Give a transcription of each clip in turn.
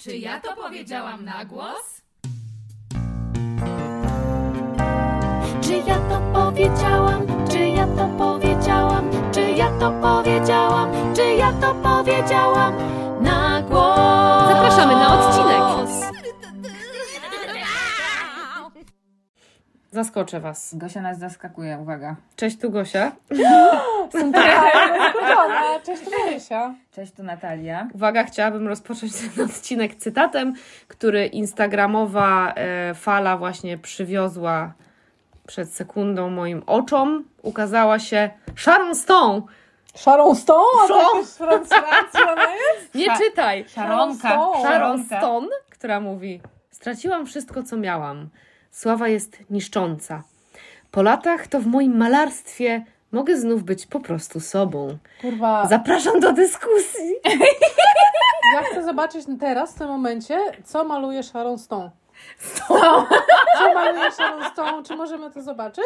Czy ja to powiedziałam na głos? Czy ja to powiedziałam? Czy ja to powiedziałam? Czy ja to powiedziałam? Czy ja to powiedziałam na głos? Zapraszamy na odcinek. Zaskoczę Was. Gosia nas zaskakuje, uwaga. Cześć, tu Gosia. Jestem zaskoczona. Cześć, Marysia. Cześć, tu Natalia. Uwaga, chciałabym rozpocząć ten odcinek cytatem, który instagramowa e, fala właśnie przywiozła przed sekundą moim oczom. Ukazała się Sharon Stone. Sharon Stone? A to francuska ona jest? Nie Sza- czytaj. Szaronka. Sharon Sharon Stone, która mówi: Straciłam wszystko, co miałam. Sława jest niszcząca. Po latach to w moim malarstwie mogę znów być po prostu sobą. Kurwa, Zapraszam do dyskusji. ja chcę zobaczyć teraz, w tym momencie, co maluje Sharon Stone. Co maluje Sharon Stone? Czy możemy to zobaczyć?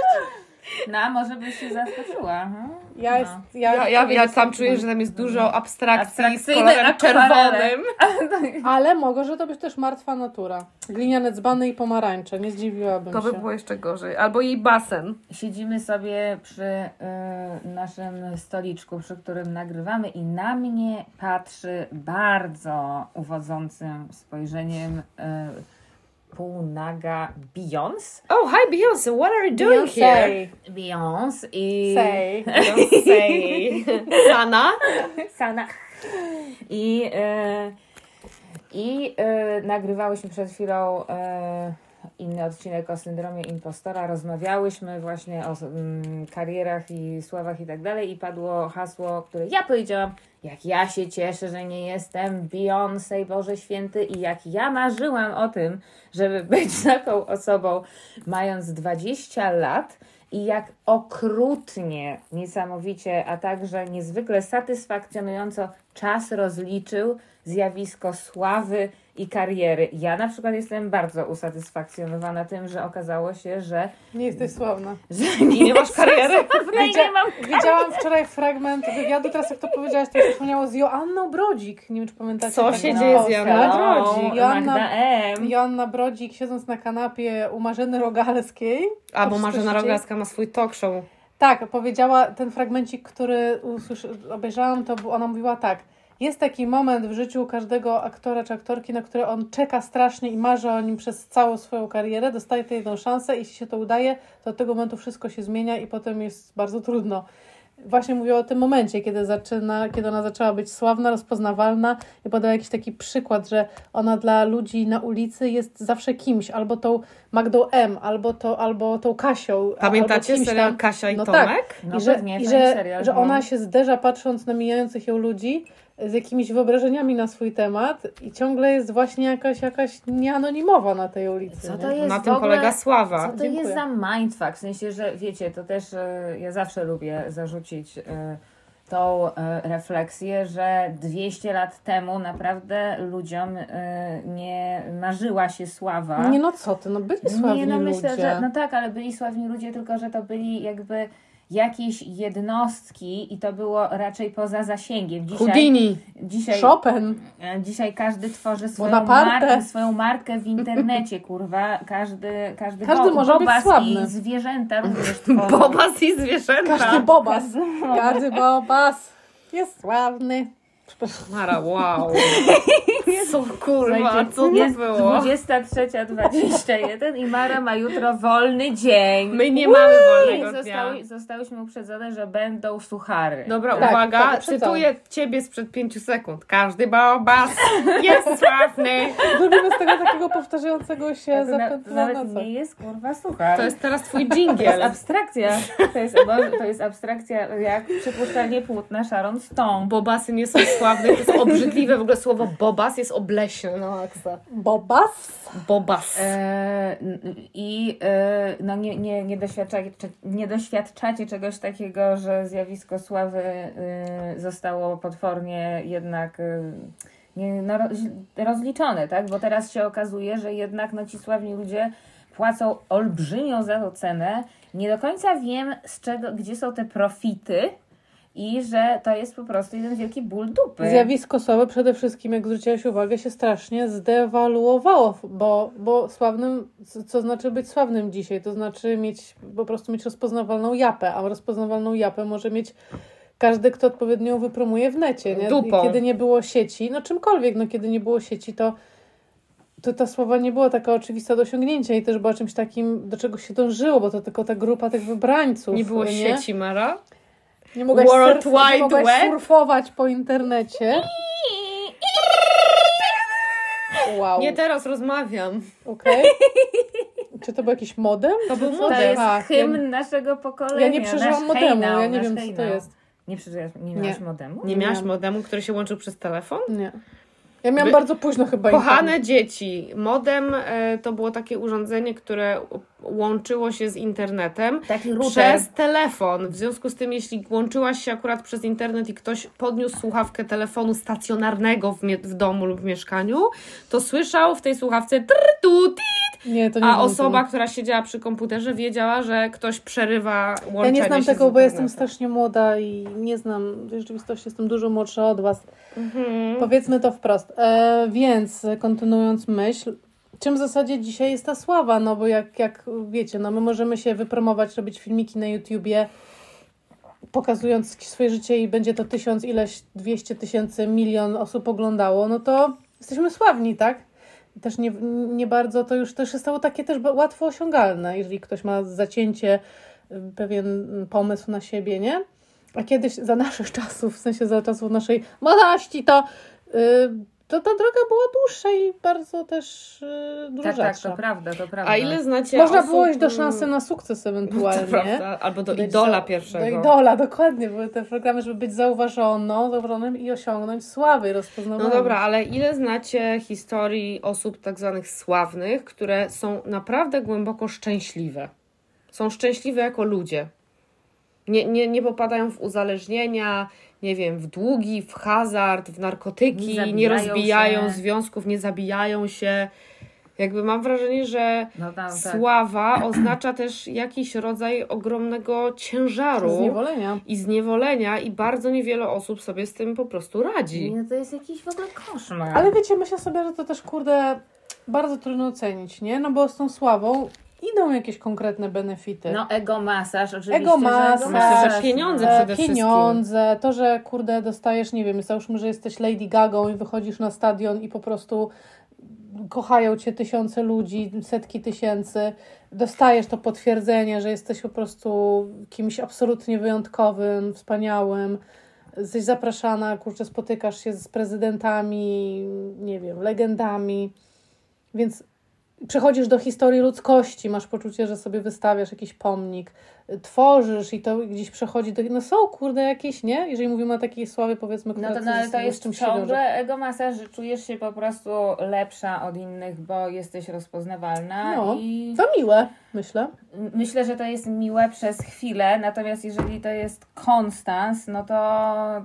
No, może byś się zaskoczyła. Hmm? Ja, jest, ja, Ja, ja, ja tam czuję, że tam jest dużo abstrakcji z kolorem czerwonym. Ale mogło, że to być też martwa natura. Gliniane dzbany i pomarańcze. Nie zdziwiłabym To by się. było jeszcze gorzej. Albo jej basen. Siedzimy sobie przy y, naszym stoliczku, przy którym nagrywamy i na mnie patrzy bardzo uwodzącym spojrzeniem y, półnaga Beyoncé. Oh, hi Beyoncé, what are you doing here? Beyoncé. Beyoncé i... Say. Beyoncé. Sana? Sana. I, e, i e, nagrywałyśmy przed chwilą e, inny odcinek o syndromie impostora. Rozmawiałyśmy właśnie o mm, karierach i sławach i tak dalej. I padło hasło, które ja powiedziałam. Jak ja się cieszę, że nie jestem Beyoncé, Boże Święty, i jak ja marzyłam o tym, żeby być taką osobą, mając 20 lat, i jak okrutnie, niesamowicie, a także niezwykle satysfakcjonująco czas rozliczył zjawisko sławy i kariery. Ja na przykład jestem bardzo usatysfakcjonowana tym, że okazało się, że, Nie jesteś sławna. że I nie masz kariery? nie, nie mam Widziałam wczoraj fragment wywiadu, teraz jak to powiedziałaś, to przypomniało z Joanną Brodzik. Nie wiem, czy pamiętacie. Co taką się dzieje z. Joanną Brodzik? Joanna, Magda M. Joanna Brodzik siedząc na kanapie u Marzeny Rogalskiej. A, bo Marzena Rogalska ma swój talk show. Tak, powiedziała ten fragmencik, który usłyszy, obejrzałam, to ona mówiła tak. Jest taki moment w życiu każdego aktora czy aktorki, na który on czeka strasznie i marzy o nim przez całą swoją karierę, dostaje tę jedną szansę i jeśli się to udaje, to od tego momentu wszystko się zmienia i potem jest bardzo trudno. Właśnie mówiła o tym momencie, kiedy, zaczyna, kiedy ona zaczęła być sławna, rozpoznawalna i podała jakiś taki przykład, że ona dla ludzi na ulicy jest zawsze kimś, albo tą Magdą M, albo, to, albo tą Kasią. albo Pamiętacie kimś serial tam. Kasia i No Tomek? tak. No I że, pewnie, i że, serial, że no. ona się zderza patrząc na mijających ją ludzi z jakimiś wyobrażeniami na swój temat i ciągle jest właśnie jakaś, jakaś nieanonimowa na tej ulicy. Co to nie? jest Na tym ogóle... polega sława. Co to Dziękuję. jest za mindfuck? W sensie, że wiecie, to też e, ja zawsze lubię zarzucić e, tą e, refleksję, że 200 lat temu naprawdę ludziom e, nie marzyła się sława. Nie no co ty, no byli sławni Nie, no ludzie. myślę, że no tak, ale byli sławni ludzie, tylko że to byli jakby jakieś jednostki i to było raczej poza zasięgiem. Dzisiaj, Houdini, dzisiaj, Chopin. E, Dzisiaj każdy tworzy swoją Bonaparte. markę, swoją markę w internecie, kurwa. Każdy, każdy, Każdy bo, może być bobas sławny. i zwierzęta również tworzą. Bobas i zwierzęta. Każdy bobas. Każdy bobas jest sławny. Mara, wow. Co kurwa, co to jest było? 23.21 i Mara ma jutro wolny dzień. My nie mamy wolnego dnia. zostały, zostałyśmy uprzedzone, że będą suchary. Dobra, Tak, uwaga, tak, cytuję ciebie sprzed pięciu sekund. Każdy bobas jest sławny. Zrobimy z tego takiego powtarzającego się To na, nie jest kurwa suchar. To jest teraz twój To jest dżingiel. abstrakcja. To jest, to jest abstrakcja jak przypuszczalnie płótna Sharon Stone. Bobasy nie są sławne, to jest obrzydliwe. W ogóle słowo bobas jest obleśne. No, Aksa. Bobas? Bobas. E, I e, no nie, nie, nie, doświadczacie, nie doświadczacie czegoś takiego, że zjawisko sławy e, zostało potwornie jednak e, nie, no, roz- rozliczone, tak? Bo teraz się okazuje, że jednak no, ci sławni ludzie płacą olbrzymią za to cenę. Nie do końca wiem, z czego, gdzie są te profity, i że to jest po prostu jeden wielki ból dupy. Zjawisko sławy przede wszystkim, jak zwróciłaś uwagę, się strasznie zdewaluowało, bo, bo sławnym, co znaczy być sławnym dzisiaj? To znaczy mieć, po prostu mieć rozpoznawalną japę, a rozpoznawalną japę może mieć każdy, kto odpowiednio wypromuje w necie. Nie? Dupą. Kiedy nie było sieci, no czymkolwiek, no kiedy nie było sieci, to to ta sława nie była taka oczywista do osiągnięcia i też była czymś takim, do czego się dążyło, bo to tylko ta grupa tych wybrańców. Nie było sieci, Mara? Nie mogłaś, World surf, nie Wide mogłaś Web? surfować po internecie. Wow. Nie teraz rozmawiam. Okej. Czy to był jakiś modem? To był? To modem. jest hymn ja, naszego pokolenia. ja nie przeżyłam nasz modemu, hejnał, ja nie nasz wiem co to hejnał. jest. Nie przeżyłaś, nie Nie. miałaś modemu? Nie miałaś miałam. modemu, który się łączył przez telefon? Nie. Ja miałam By- bardzo późno chyba Kochane internet. dzieci, modem e, to było takie urządzenie, które łączyło się z internetem Taki router. przez telefon. W związku z tym, jeśli łączyłaś się akurat przez internet i ktoś podniósł słuchawkę telefonu stacjonarnego w, w domu lub w mieszkaniu, to słyszał w tej słuchawce trr, tu, Nie, to nie a osoba, tego. która siedziała przy komputerze wiedziała, że ktoś przerywa łączenie Ja nie znam tego, bo jestem strasznie młoda i nie znam, rzeczywistości jestem dużo młodsza od Was. Mhm. Powiedzmy to wprost. E, więc kontynuując myśl, czym w zasadzie dzisiaj jest ta sława? No bo jak, jak wiecie, no my możemy się wypromować, robić filmiki na YouTubie, pokazując swoje życie i będzie to tysiąc, ileś, dwieście tysięcy, milion osób oglądało, no to jesteśmy sławni, tak? Też nie, nie bardzo, to już też stało takie też łatwo osiągalne, jeżeli ktoś ma zacięcie, y, pewien pomysł na siebie, nie? A kiedyś za naszych czasów, w sensie za czasów naszej młodości, to, yy, to ta droga była dłuższa i bardzo też yy, dużo Tak, tak, to prawda, to prawda. A ile znacie Można osób... było iść do szansy na sukces ewentualnie. prawda, albo do Być idola za- pierwszego. Do idola, dokładnie. Były te programy, żeby być zauważoną, zauważonym i osiągnąć sławę i No dobra, ale ile znacie historii osób tak zwanych sławnych, które są naprawdę głęboko szczęśliwe? Są szczęśliwe jako ludzie. Nie, nie, nie popadają w uzależnienia, nie wiem, w długi, w hazard, w narkotyki, Nie nie, rozbijają się. związków, nie zabijają się. Jakby mam wrażenie, że No tam, tak. sława oznacza też jakiś rodzaj ogromnego ciężaru Zniewolenia. i zniewolenia i bardzo niewiele osób sobie z tym po prostu radzi. No to jest jakiś w ogóle koszmar. Ale wiecie, myślę sobie, że to też, kurde, bardzo trudno ocenić, nie? No bo z tą sławą idą jakieś konkretne benefity. No ego masaż oczywiście. Ego masaż. Myślę, że pieniądze przede wszystkim. pieniądze, to, że kurde dostajesz, nie wiem, załóżmy, że jesteś Lady Gagą i wychodzisz na stadion i po prostu kochają cię tysiące ludzi, setki tysięcy, dostajesz to potwierdzenie, że jesteś po prostu kimś absolutnie wyjątkowym, wspaniałym, jesteś zapraszana, kurczę, spotykasz się z prezydentami, nie wiem, legendami, więc przechodzisz do historii ludzkości, masz poczucie, że sobie wystawiasz jakiś pomnik, y, tworzysz i to gdzieś przechodzi do... No są, kurde, jakieś, nie? Jeżeli mówimy o takiej sławie, powiedzmy, która No to, no, ale to jest czymś ciągle ego masaż, że czujesz się po prostu lepsza od innych, bo jesteś rozpoznawalna No. i To miłe, myślę. myślę, że to jest miłe przez chwilę, natomiast jeżeli to jest konstans, no to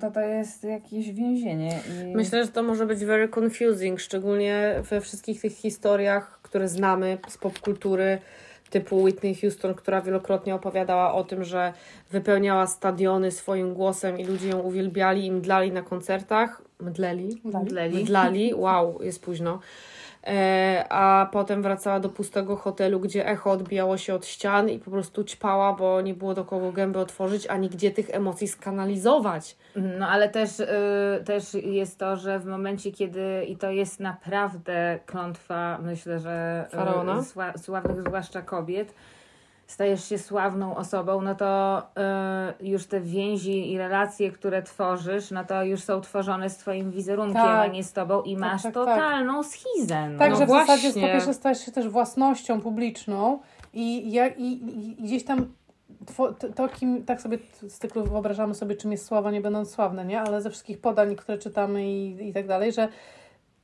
to, to jest jakieś więzienie. I... Myślę, że to może być very confusing, szczególnie we wszystkich tych historiach, które znamy z popkultury, typu Whitney Houston, która wielokrotnie opowiadała o tym, że wypełniała stadiony swoim głosem i ludzie ją uwielbiali i mdlali na koncertach. Mdleli? Mdleli. Mdlali, wow, jest późno. E, a potem wracała do pustego hotelu, gdzie echo odbijało się od ścian i po prostu ćpała, bo nie było do kogo gęby otworzyć, ani gdzie tych emocji skanalizować. No ale też, y, też jest to, że w momencie, kiedy i to jest naprawdę klątwa, myślę, że y, Faraona? sła, sławnych, zwłaszcza kobiet, stajesz się sławną osobą, no to y, już te więzi i relacje, które tworzysz, no to już są tworzone z twoim wizerunkiem, Tak. a nie z tobą i masz tak, tak. totalną schizę. No. Także No w zasadzie właśnie. po pierwsze stajesz się też własnością publiczną i, ja, i, i, i gdzieś tam to, to, kim, tak sobie z cyklu wyobrażamy sobie, czym jest sława, nie będąc sławne, nie? Ale ze wszystkich podań, które czytamy i, i tak dalej, że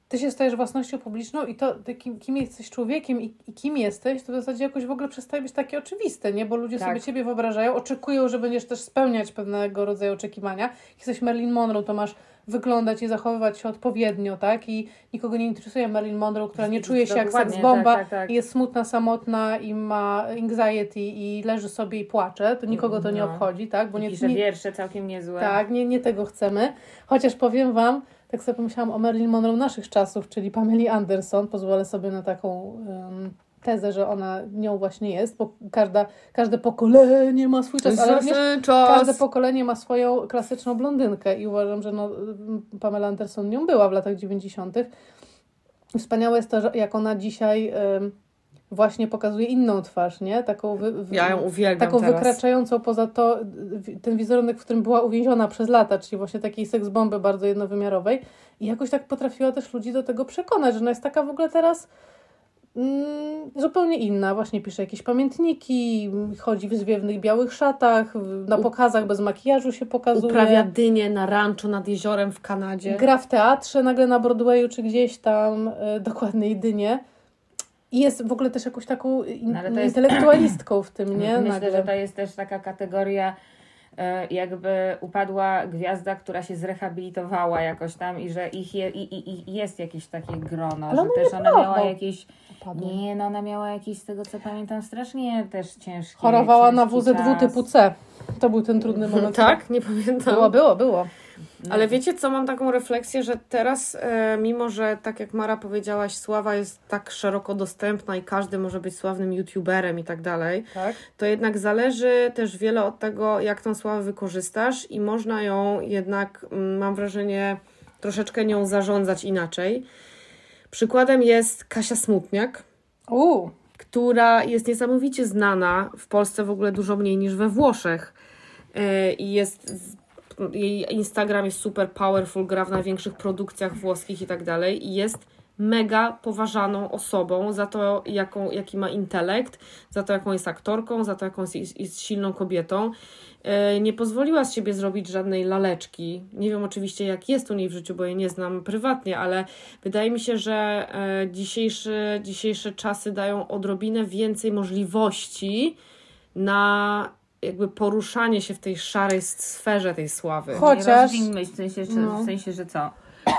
ty się stajesz własnością publiczną i to, ty kim, kim jesteś człowiekiem i, i kim jesteś, to w zasadzie jakoś w ogóle przestaje być takie oczywiste, nie? Bo ludzie Tak. sobie ciebie wyobrażają, oczekują, że będziesz też spełniać pewnego rodzaju oczekiwania. Jak jesteś Marilyn Monroe, to masz wyglądać i zachowywać się odpowiednio, tak? I nikogo nie interesuje Marilyn Monroe, która nie czuje się jak seks bomba tak, tak, tak. i jest smutna, samotna i ma anxiety i leży sobie i płacze. To nikogo to nie No. obchodzi, tak? Bo nie, Pisze nie, wiersze całkiem niezłe. tak, nie, nie tego chcemy. Chociaż powiem Wam, tak sobie pomyślałam o Marilyn Monroe naszych czasów, czyli Pameli Anderson. Pozwolę sobie na taką em, tezę, że ona nią właśnie jest, bo każda, każde pokolenie ma swój czas, ale również każde czas. pokolenie ma swoją klasyczną blondynkę i uważam, że no, Pamela Anderson nią była w latach 90. Wspaniałe jest to, że jak ona dzisiaj em, właśnie pokazuje inną twarz, nie? Taką wy, wy, Ja ją uwielbiam taką teraz. wykraczającą poza to ten wizerunek, w którym była uwięziona przez lata, czyli właśnie takiej seks bomby bardzo jednowymiarowej i jakoś tak potrafiła też ludzi do tego przekonać, że ona jest taka w ogóle teraz mm, zupełnie inna. Właśnie pisze jakieś pamiętniki, chodzi w zwiewnych białych szatach, na pokazach bez makijażu się pokazuje. Uprawia dynię na rancho nad jeziorem w Kanadzie. Gra w teatrze nagle na Broadwayu czy gdzieś tam, y, dokładnie jedynie. I jest w ogóle też jakąś taką in, No, to jest- w tym, nie? Myślę, nagle. że to jest też taka kategoria e, jakby upadła gwiazda, która się zrehabilitowała jakoś tam i że ich je, i, i, i jest jakieś takie grono, Ale że też ona miała jakieś nie, no ona miała jakieś z tego co pamiętam strasznie też ciężkie Chorowała na WZ2 czas. typu C. To był ten trudny moment. Tak? Nie pamiętam. Było, było, było. No, Ale wiecie co, mam taką refleksję, że teraz, e, mimo że tak jak Mara powiedziałaś, sława jest tak szeroko dostępna i każdy może być sławnym youtuberem i tak dalej, Tak. to jednak zależy też wiele od tego, jak tą sławę wykorzystasz i można ją jednak, mm, mam wrażenie, troszeczkę nią zarządzać inaczej. Przykładem jest Kasia Smutniak, Uuu, która jest niesamowicie znana w Polsce w ogóle dużo mniej niż we Włoszech. E, I jest. Jej Instagram jest super powerful, gra w największych produkcjach włoskich i tak dalej. I jest mega poważaną osobą za to, jaką, jaki ma intelekt, za to, jaką jest aktorką, za to, jaką jest, jest silną kobietą. E, Nie pozwoliła z siebie zrobić żadnej laleczki. Nie wiem oczywiście, jak jest u niej w życiu, bo jej nie znam prywatnie, ale wydaje mi się, że e, dzisiejsze, dzisiejsze czasy dają odrobinę więcej możliwości na jakby poruszanie się w tej szarej sferze tej sławy. Chociaż- Nie w sensie, czy, No. w sensie, że co?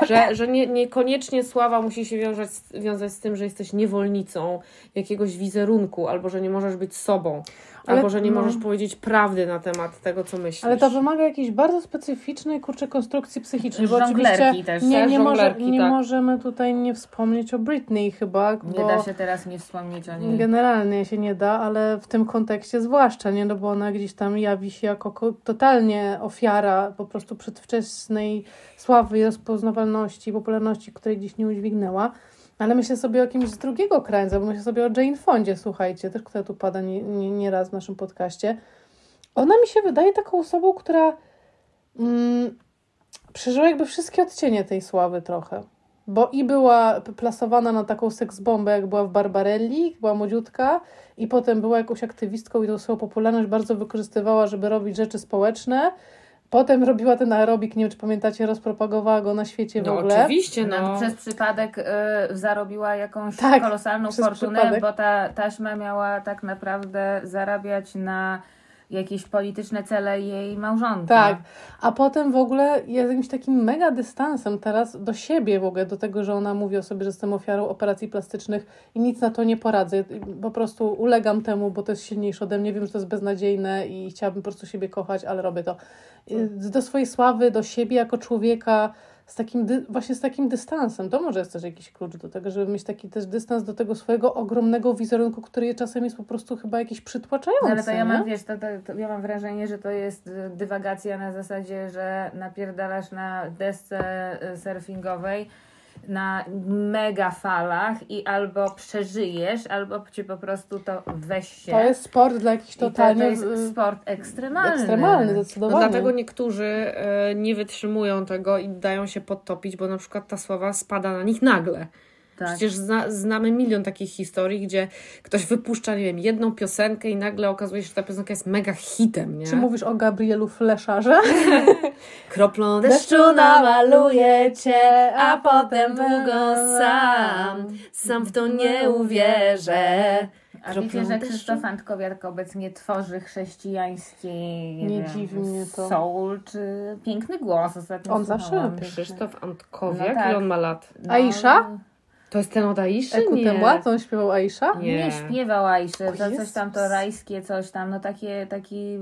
Że, że nie, niekoniecznie sława musi się wiązać, wiązać z tym, że jesteś niewolnicą jakiegoś wizerunku, albo że nie możesz być sobą, Ale- albo że nie no. możesz powiedzieć prawdy na temat tego, co myślisz. ale to wymaga jakiejś bardzo specyficznej kurczę konstrukcji psychicznej. Bo Żonglerki oczywiście też. nie, nie, może, nie tak. możemy tutaj nie wspomnieć o Britney chyba, Nie da się teraz nie wspomnieć o niej. generalnie się nie da, ale w tym kontekście zwłaszcza, nie? No bo ona gdzieś tam jawi się jako ko- totalnie ofiara po prostu przedwczesnej sławy, rozpoznawalności, popularności, której dziś nie udźwignęła. Ale myślę sobie o kimś z drugiego krańca, bo myślę sobie o Jane Fondzie, słuchajcie, też która tu pada nie, nie, nie raz w naszym podcaście. Ona mi się wydaje taką osobą, która mm, przeżyła jakby wszystkie odcienie tej sławy trochę. Bo i była plasowana na taką seksbombę, jak była w Barbarelli, była młodziutka, i potem była jakąś aktywistką i tą swoją popularność bardzo wykorzystywała, żeby robić rzeczy społeczne. Potem robiła ten aerobik, nie wiem czy pamiętacie, rozpropagowała go na świecie w no ogóle. oczywiście, no. No, przez przypadek y, zarobiła jakąś Tak, kolosalną fortunę, przypadek. bo ta taśma miała tak naprawdę zarabiać na jakieś polityczne cele jej małżonki. Tak, a potem w ogóle jest jakimś takim mega dystansem teraz do siebie w ogóle, do tego, że ona mówi o sobie, że jestem ofiarą operacji plastycznych i nic na to nie poradzę. Po prostu ulegam temu, bo to jest silniejsze ode mnie, wiem, że to jest beznadziejne i chciałabym po prostu siebie kochać, ale robię to. Y, Do swojej sławy, do siebie jako człowieka, z takim, właśnie z takim dystansem. To może jest też jakiś klucz do tego, żeby mieć taki też dystans do tego swojego ogromnego wizerunku, który czasem jest po prostu chyba jakiś przytłaczający. No, ale to ja nie? mam, wiesz, to, to, to ja mam wrażenie, że to jest y, dywagacja na zasadzie, że napierdalasz na desce y, surfingowej na mega falach i albo przeżyjesz, albo cię po prostu to weź się. To jest sport dla jakichś I to, to totalnie... jest sport ekstremalny. Ekstremalny, No zdecydowanie. dlatego niektórzy e, nie wytrzymują tego i dają się podtopić, bo na przykład ta sława spada na nich nagle. Tak. Przecież zna, znamy milion takich historii, gdzie ktoś wypuszcza, nie wiem, jedną piosenkę i nagle okazuje się, że ta piosenka jest mega hitem, nie? Czy mówisz o Gabrielu Fleszarze? Kroplą Deszczu namaluję cię, a potem długo sam, sam w to nie uwierzę. A wiecie, że? Krzysztof Antkowiak obecnie tworzy chrześcijańskiej nie, Nie wiem, soul czy piękny głos ostatnio On zawsze. Krzysztof Antkowiak, No tak. ile on ma lat? No, Aisza? To jest ten od Aiszy? Eku Nie. Temła, to on śpiewał Aisha? Nie, Nie. śpiewał Aiszy, to coś tam to rajskie, coś tam, no takie, taki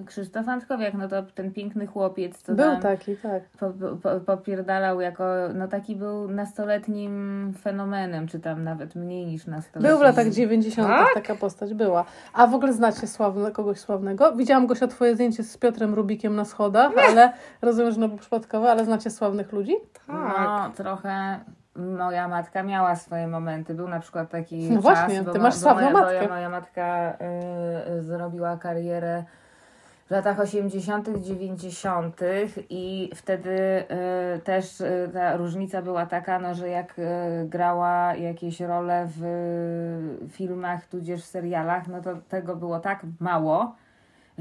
y, Krzysztof Antkowiak, no to ten piękny chłopiec, co Był tam taki, tak. po, po, popierdalał jako, no taki był nastoletnim fenomenem, czy tam nawet mniej niż nastoletnim. Był w latach 90. Tak? taka postać była. A w ogóle znacie sławne, kogoś sławnego? Widziałam Gosia twoje zdjęcie z Piotrem Rubikiem na schodach, ale rozumiem, że no był przypadkowe, ale znacie sławnych ludzi? Tak. No, trochę moja matka miała swoje momenty. Był na przykład taki No czas, właśnie, bo, ty ma- masz bo sławną moja, matkę. Moja, moja matka y, y, zrobiła karierę w latach 80., 90. i wtedy y, też y, ta różnica była taka, no, że jak y, grała jakieś role w y, filmach, tudzież w serialach, no to tego było tak mało,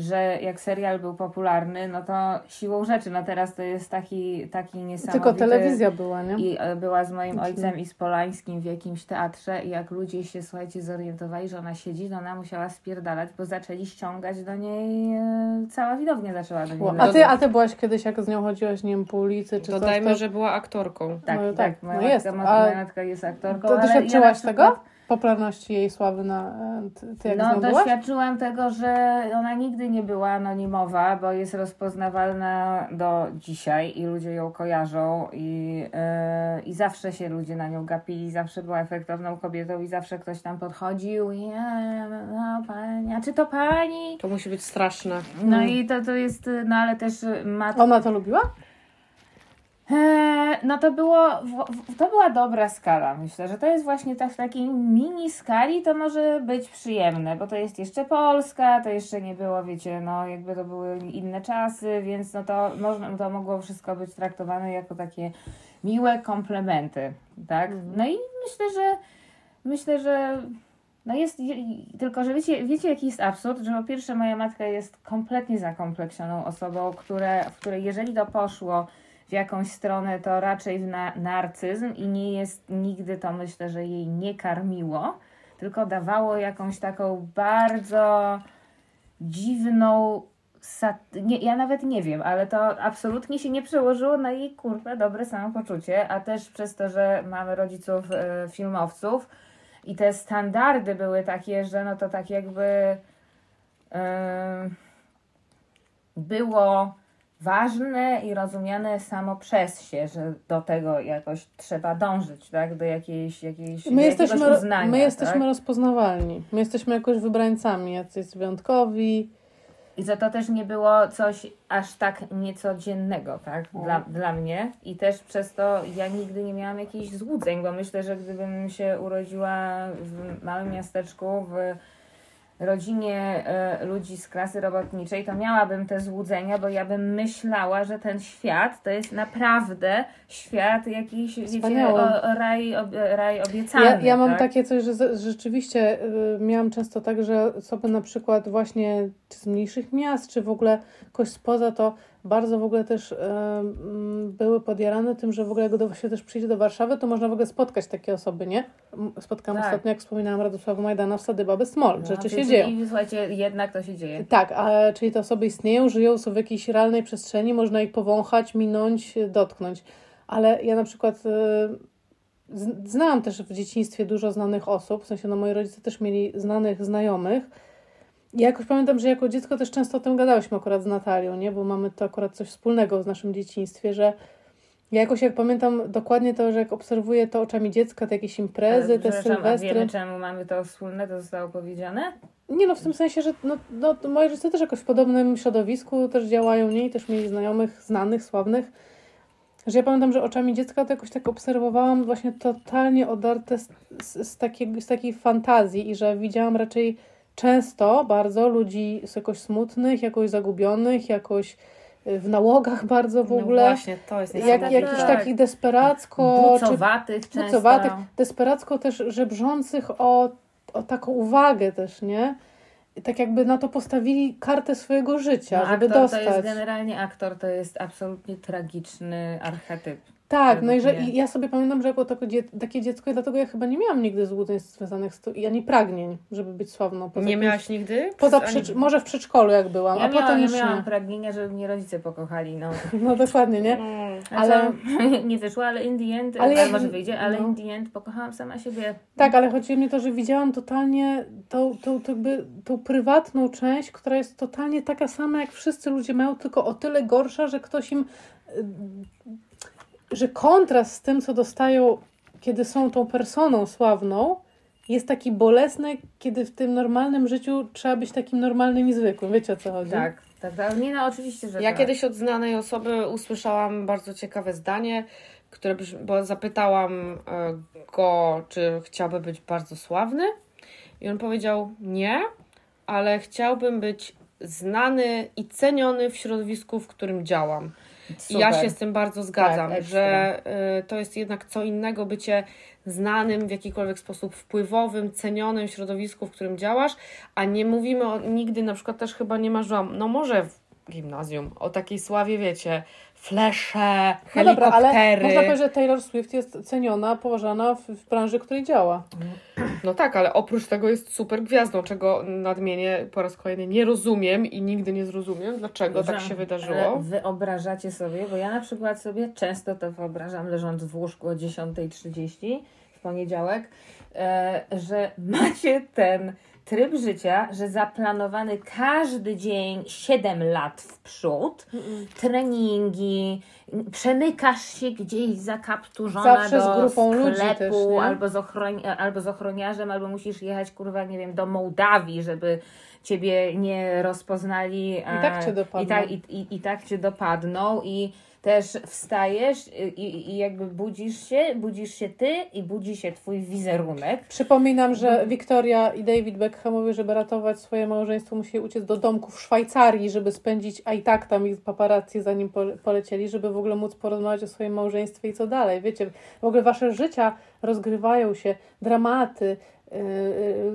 że jak serial był popularny, no to siłą rzeczy, no teraz to jest taki, taki niesamowity... Tylko telewizja była, nie? I e, była z moim Znaczy- ojcem i z Polańskim w jakimś teatrze i jak ludzie się, słuchajcie, zorientowali, że ona siedzi, to ona musiała spierdalać, bo zaczęli ściągać do niej, e, cała widownia zaczęła do niej A ty, a ty byłaś kiedyś, jak z nią chodziłaś, nie wiem, po ulicy, czy Dodajmy, coś, to, że była aktorką. Tak, No tak, tak, moja, no matka, jest. ma- A matka jest aktorką, to doświadczyłaś ja na przykład- tego? Popularności jej sławy na... e, Ty, ty jak No, doświadczyłam tego, że ona nigdy nie była anonimowa, bo jest rozpoznawalna do dzisiaj i ludzie ją kojarzą i, e, i zawsze się ludzie na nią gapili, zawsze była efektowną kobietą i zawsze ktoś tam podchodził i e, no pani, a czy to pani? To musi być straszne. No i to, to jest, no ale też matka Ona to lubiła? Eee, No to było, to była dobra skala. Myślę, że to jest właśnie tak w takiej mini skali to może być przyjemne, bo to jest jeszcze Polska, to jeszcze nie było, wiecie, no jakby to były inne czasy, więc no to można, to mogło wszystko być traktowane jako takie miłe komplementy, tak? No i myślę, że myślę, że no jest, je- tylko że wiecie, wiecie jaki jest absurd, że po pierwsze moja matka jest kompletnie zakompleksioną osobą, które, w której jeżeli to poszło w jakąś stronę, to raczej w na, narcyzm i nie jest nigdy to myślę, że jej nie karmiło, tylko dawało jakąś taką bardzo dziwną nie, ja nawet nie wiem, ale to absolutnie się nie przełożyło na jej kurwa dobre samopoczucie, a też przez to, że mamy rodziców e, filmowców i te standardy były takie, że no to tak jakby em, było ważne i rozumiane samo przez się, że do tego jakoś trzeba dążyć, tak? Do jakiejś, jakiejś My jesteśmy, uznania, my jesteśmy tak? rozpoznawalni. My jesteśmy jakoś wybrańcami, jacyś wyjątkowi. I że to też nie było coś aż tak niecodziennego, tak? Dla, dla mnie. I też przez to ja nigdy nie miałam jakichś złudzeń, bo myślę, że gdybym się urodziła w małym miasteczku, w rodzinie e, ludzi z klasy robotniczej, to miałabym te złudzenia, bo ja bym myślała, że ten świat to jest naprawdę świat jakiś, wiecie, o, o raj, ob, raj obiecany. Ja, ja mam tak? takie coś, że z- rzeczywiście y, miałam często tak, że osoby na przykład właśnie z mniejszych miast, czy w ogóle ktoś spoza, to bardzo w ogóle też y, mm, były podjarane tym, że w ogóle jak się też przyjdzie do Warszawy, to można w ogóle spotkać takie osoby, nie? Spotkałam Tak. ostatnio, jak wspominałam, Radosława Majdana w Sady Baby Smol. No, Rzeczy się dzieją. I słuchajcie, jednak to się dzieje. Tak, a, czyli te osoby istnieją, żyją, są w jakiejś realnej przestrzeni, można ich powąchać, minąć, dotknąć. Ale ja na przykład y, z- znałam też w dzieciństwie dużo znanych osób, w sensie no moi rodzice też mieli znanych znajomych. I jakoś pamiętam, że jako dziecko też często o tym gadałyśmy akurat z Natalią, nie? Bo mamy to akurat coś wspólnego w naszym dzieciństwie, że ja jakoś jak pamiętam dokładnie to, że jak obserwuję to oczami dziecka, te jakieś imprezy, te Przepraszam, a sylwestry. wiemy czemu mamy to wspólne, to zostało powiedziane? Nie no, w tym sensie, że no, no, moi rodzice też jakoś w podobnym środowisku też działają, nie? I też mieli znajomych, znanych, sławnych. Że ja pamiętam, że oczami dziecka to jakoś tak obserwowałam właśnie totalnie odarte z, z, z, takiej, z takiej fantazji i że widziałam raczej często bardzo ludzi jakoś smutnych, jakoś zagubionych, jakoś y, w nałogach bardzo w No ogóle. właśnie, to jest jak, jakichś tak. takich desperacko, czy Bucowatych często. bucowatych, desperacko też żebrzących o, o taką uwagę też, nie? Tak jakby na to postawili kartę swojego życia, No, żeby aktor dostać. To jest generalnie aktor, to jest absolutnie tragiczny archetyp. Tak, no i, że, i ja sobie pamiętam, że jako takie, dzie, takie dziecko, i dlatego ja chyba nie miałam nigdy złudzeń związanych z tym, i ani pragnień, żeby być sławną. Poza Nie jakimś- miałaś nigdy? Poza Ani- przedsz- może w przedszkolu jak byłam, Ja, a miałam, potem ja już miałam nie. pragnienia, żeby mnie rodzice pokochali, no. No dokładnie, nie? Mm. Ale- Ale nie wyszło, ale in the end, Ale ja- może wyjdzie, ale no. in the end pokochałam sama siebie. Tak, ale chodzi mi to, że widziałam totalnie tą, tą, tą, jakby, tą prywatną część, która jest totalnie taka sama, jak wszyscy ludzie mają, tylko o tyle gorsza, że ktoś im. Że kontrast z tym, co dostają, kiedy są tą personą sławną, jest taki bolesny, kiedy w tym normalnym życiu trzeba być takim normalnym i zwykłym. Wiecie o co chodzi? Tak, tak, tak. Nie no, oczywiście, że Ja tak. kiedyś od znanej osoby usłyszałam bardzo ciekawe zdanie, które bo zapytałam e, go, czy chciałby być bardzo sławny. I on powiedział nie, ale chciałbym być znany i ceniony w środowisku, w którym działam. I ja Super. się z tym bardzo zgadzam, Tak, że y, to jest jednak co innego bycie znanym w jakikolwiek sposób wpływowym, cenionym środowisku, w którym działasz, a nie mówimy o, nigdy, na przykład też chyba nie marzyłam, no może w gimnazjum, o takiej sławie, wiecie, flesze, No dobra, ale helikoptery. można powiedzieć, że Taylor Swift jest ceniona, poważana w, w branży, w której działa. No tak, ale oprócz tego jest super gwiazdą, czego nadmienię po raz kolejny nie rozumiem i nigdy nie zrozumiem, dlaczego tak się wydarzyło. Wyobrażacie sobie, bo ja na przykład sobie często to wyobrażam, leżąc w łóżku o 10.30 w poniedziałek, e, że macie ten tryb życia, że zaplanowany każdy dzień 7 lat w przód, treningi, przemykasz się gdzieś zakapturzona Zawsze z do grupą sklepu, też, albo, z ochroń, albo z ochroniarzem, albo musisz jechać, kurwa, nie wiem, do Mołdawii, żeby ciebie nie rozpoznali. a- tak cię dopadną. I tak, i, i, I tak cię dopadną i też wstajesz i, i, jakby budzisz się, budzisz się ty i budzi się twój wizerunek. Przypominam, że Wiktoria i David Beckhamowie, żeby ratować swoje małżeństwo, musieli uciec do domku w Szwajcarii, żeby spędzić, a i tak tam ich paparazzi zanim pole- polecieli, żeby w ogóle móc porozmawiać o swoim małżeństwie i co dalej. Wiecie, w ogóle wasze życia rozgrywają się, dramaty,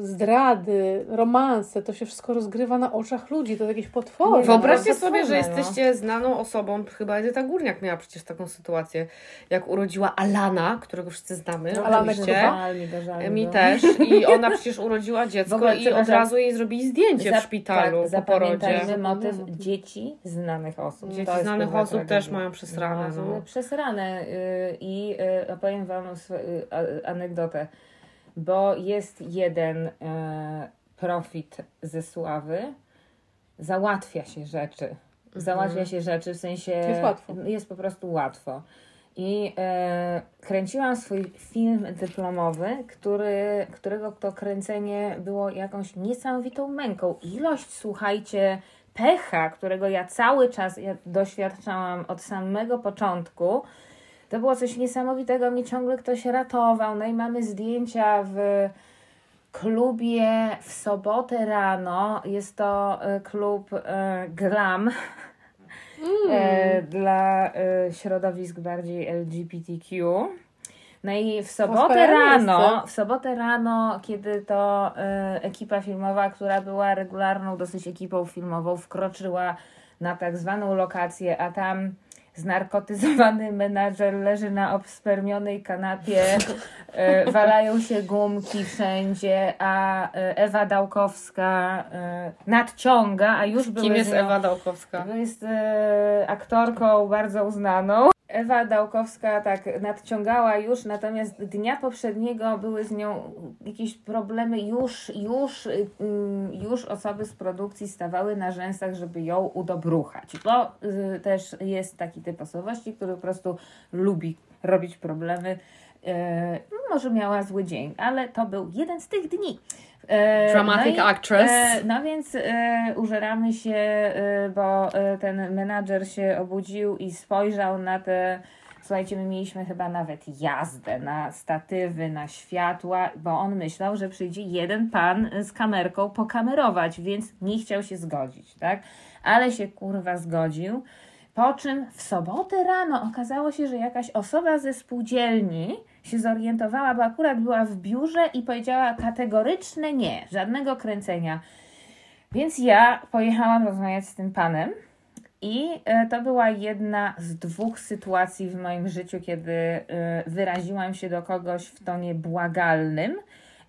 zdrady, romanse, to się wszystko rozgrywa na oczach ludzi, to jest jakieś potworne. Nie, Wyobraźcie no, sobie, że potworne, no. jesteście znaną osobą, chyba Edyta Górniak miała przecież taką sytuację, jak urodziła Alana, którego wszyscy znamy, No, oczywiście. chyba. Żal mi go. też. I ona przecież urodziła dziecko i od razu jej zrobili zdjęcie w szpitalu tak, po porodzie. motyw dzieci znanych osób. Dzieci znanych osób też mają przesrane, no. Przesrane y, i y, opowiem Wam y, anegdotę, bo jest jeden y, profit ze sławy, załatwia się rzeczy. Załatwia się rzeczy, w sensie Jest łatwo. jest po prostu łatwo. I e, kręciłam swój film dyplomowy, który, którego to kręcenie było jakąś niesamowitą męką. Ilość, słuchajcie, pecha, którego ja cały czas doświadczałam od samego początku, to było coś niesamowitego. Mnie ciągle ktoś ratował. No i mamy zdjęcia w klubie w sobotę rano. Jest to e, klub e, Glam e, dla e, środowisk bardziej LGBTQ. No i w sobotę rano, w sobotę rano, kiedy to e, ekipa filmowa, która była regularną dosyć ekipą filmową, wkroczyła na tak zwaną lokację, a tam znarkotyzowany menadżer leży na obspermionej kanapie, e, walają się gumki wszędzie, a e, Ewa Dałkowska e, nadciąga, a już były Kim jest nią- Ewa Dałkowska? jest aktorką bardzo uznaną. Ewa Dałkowska tak nadciągała już, natomiast dnia poprzedniego były z nią jakieś problemy. Już, już, y, mm, już osoby z produkcji stawały na rzęsach, żeby ją udobruchać. Bo y, też jest taki typ osobowości, który po prostu lubi robić problemy. E, może miała zły dzień, ale to był jeden z tych dni. E, Dramatic i, actress. E, no więc e, użeramy się, bo ten menadżer się obudził i spojrzał na te. Słuchajcie, my mieliśmy chyba nawet jazdę na statywy, na światła, bo on myślał, że przyjdzie jeden pan z kamerką pokamerować, więc nie chciał się zgodzić, tak? Ale się kurwa zgodził. Po czym w sobotę rano okazało się, że jakaś osoba ze spółdzielni się zorientowała, bo akurat była w biurze i powiedziała kategoryczne nie, żadnego kręcenia. Więc ja pojechałam rozmawiać z tym panem I e, to była jedna z dwóch sytuacji w moim życiu, kiedy e, wyraziłam się do kogoś w tonie błagalnym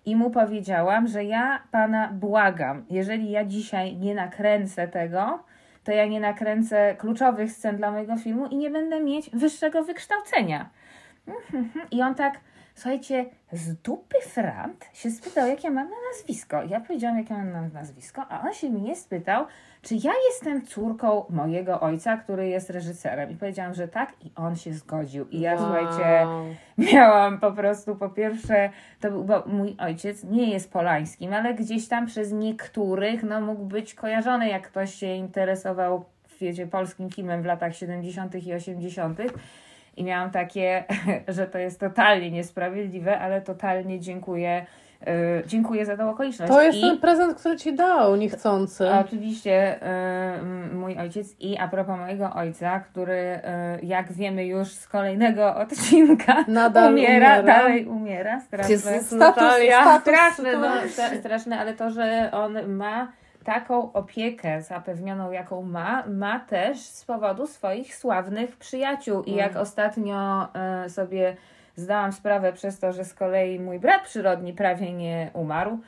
i mu powiedziałam, że ja pana błagam, jeżeli ja dzisiaj nie nakręcę tego, to ja nie nakręcę kluczowych scen dla mojego filmu i nie będę mieć wyższego wykształcenia. I on tak, słuchajcie, z dupy frant się spytał, jak ja mam na nazwisko. Ja powiedziałam, jak ja mam na nazwisko, a on się mnie spytał, czy ja jestem córką mojego ojca, który jest reżyserem. I powiedziałam, że tak, i on się zgodził. I ja, Wow. słuchajcie, miałam po prostu, po pierwsze, to był, bo mój ojciec nie jest polańskim, ale gdzieś tam przez niektórych, no mógł być kojarzony, jak ktoś się interesował, wiecie, polskim filmem w latach 70. i 80. I miałam takie, że to jest totalnie niesprawiedliwe, ale totalnie dziękuję, yy, dziękuję za tą okoliczność. To jest I... ten prezent, który ci dał, niechcący. Oczywiście y, mój ojciec i a propos mojego ojca, który y, jak wiemy już z kolejnego odcinka Nadal umiera, umiera. dalej umiera. Straszne, Jezus, Status, Natalia. status, straszne, no, straszne, ale to, że on ma taką opiekę zapewnioną, jaką ma, ma też z powodu swoich sławnych przyjaciół. I jak ostatnio y, sobie zdałam sprawę przez to, że z kolei mój brat przyrodni prawie nie umarł,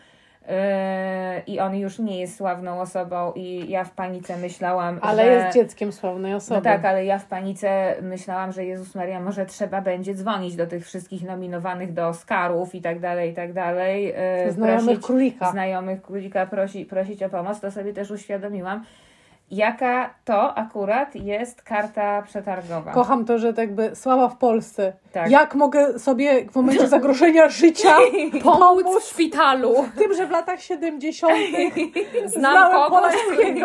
i on już nie jest sławną osobą i ja w panice myślałam, Ale że... jest dzieckiem sławnej osoby. No tak, ale ja w panice myślałam, że Jezus Maria, może trzeba będzie dzwonić do tych wszystkich nominowanych do Oscarów i tak dalej, i tak dalej. Yy, Znajomych prosić- królika. Znajomych królika prosi, prosić o pomoc, to sobie też uświadomiłam, jaka to akurat jest karta przetargowa. Kocham to, że tak jakby sława w Polsce. Tak. Jak mogę sobie w momencie zagrożenia życia Pomóc w szpitalu. tym, że w latach 70. Znam kogoś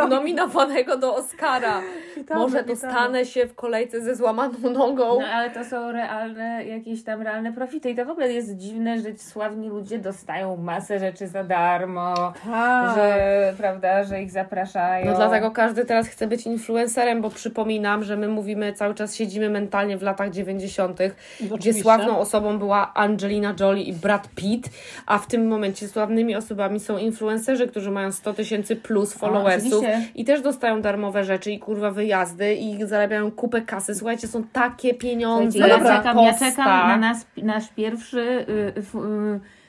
nominowanego do Oscara. Witamy, Może dostanę się w kolejce ze złamaną nogą. No ale to są realne, jakieś tam realne profity i to w ogóle jest dziwne, że sławni ludzie dostają masę rzeczy za darmo, Tak. że, prawda, że ich zapraszają. No dlatego każdy teraz chce być influencerem, bo przypominam, że my mówimy, cały czas siedzimy mentalnie w latach 90., gdzie Oczywiście. sławną osobą była Angelina Jolie i Brad Pitt, a w tym momencie sławnymi osobami są influencerzy, którzy mają 100 tysięcy plus followersów i też dostają darmowe rzeczy i kurwa wyjazdy i zarabiają kupę kasy. Słuchajcie, są takie pieniądze Słuchajcie, ja, czekam, ja czekam na nas, nasz pierwszy y, f, y, y,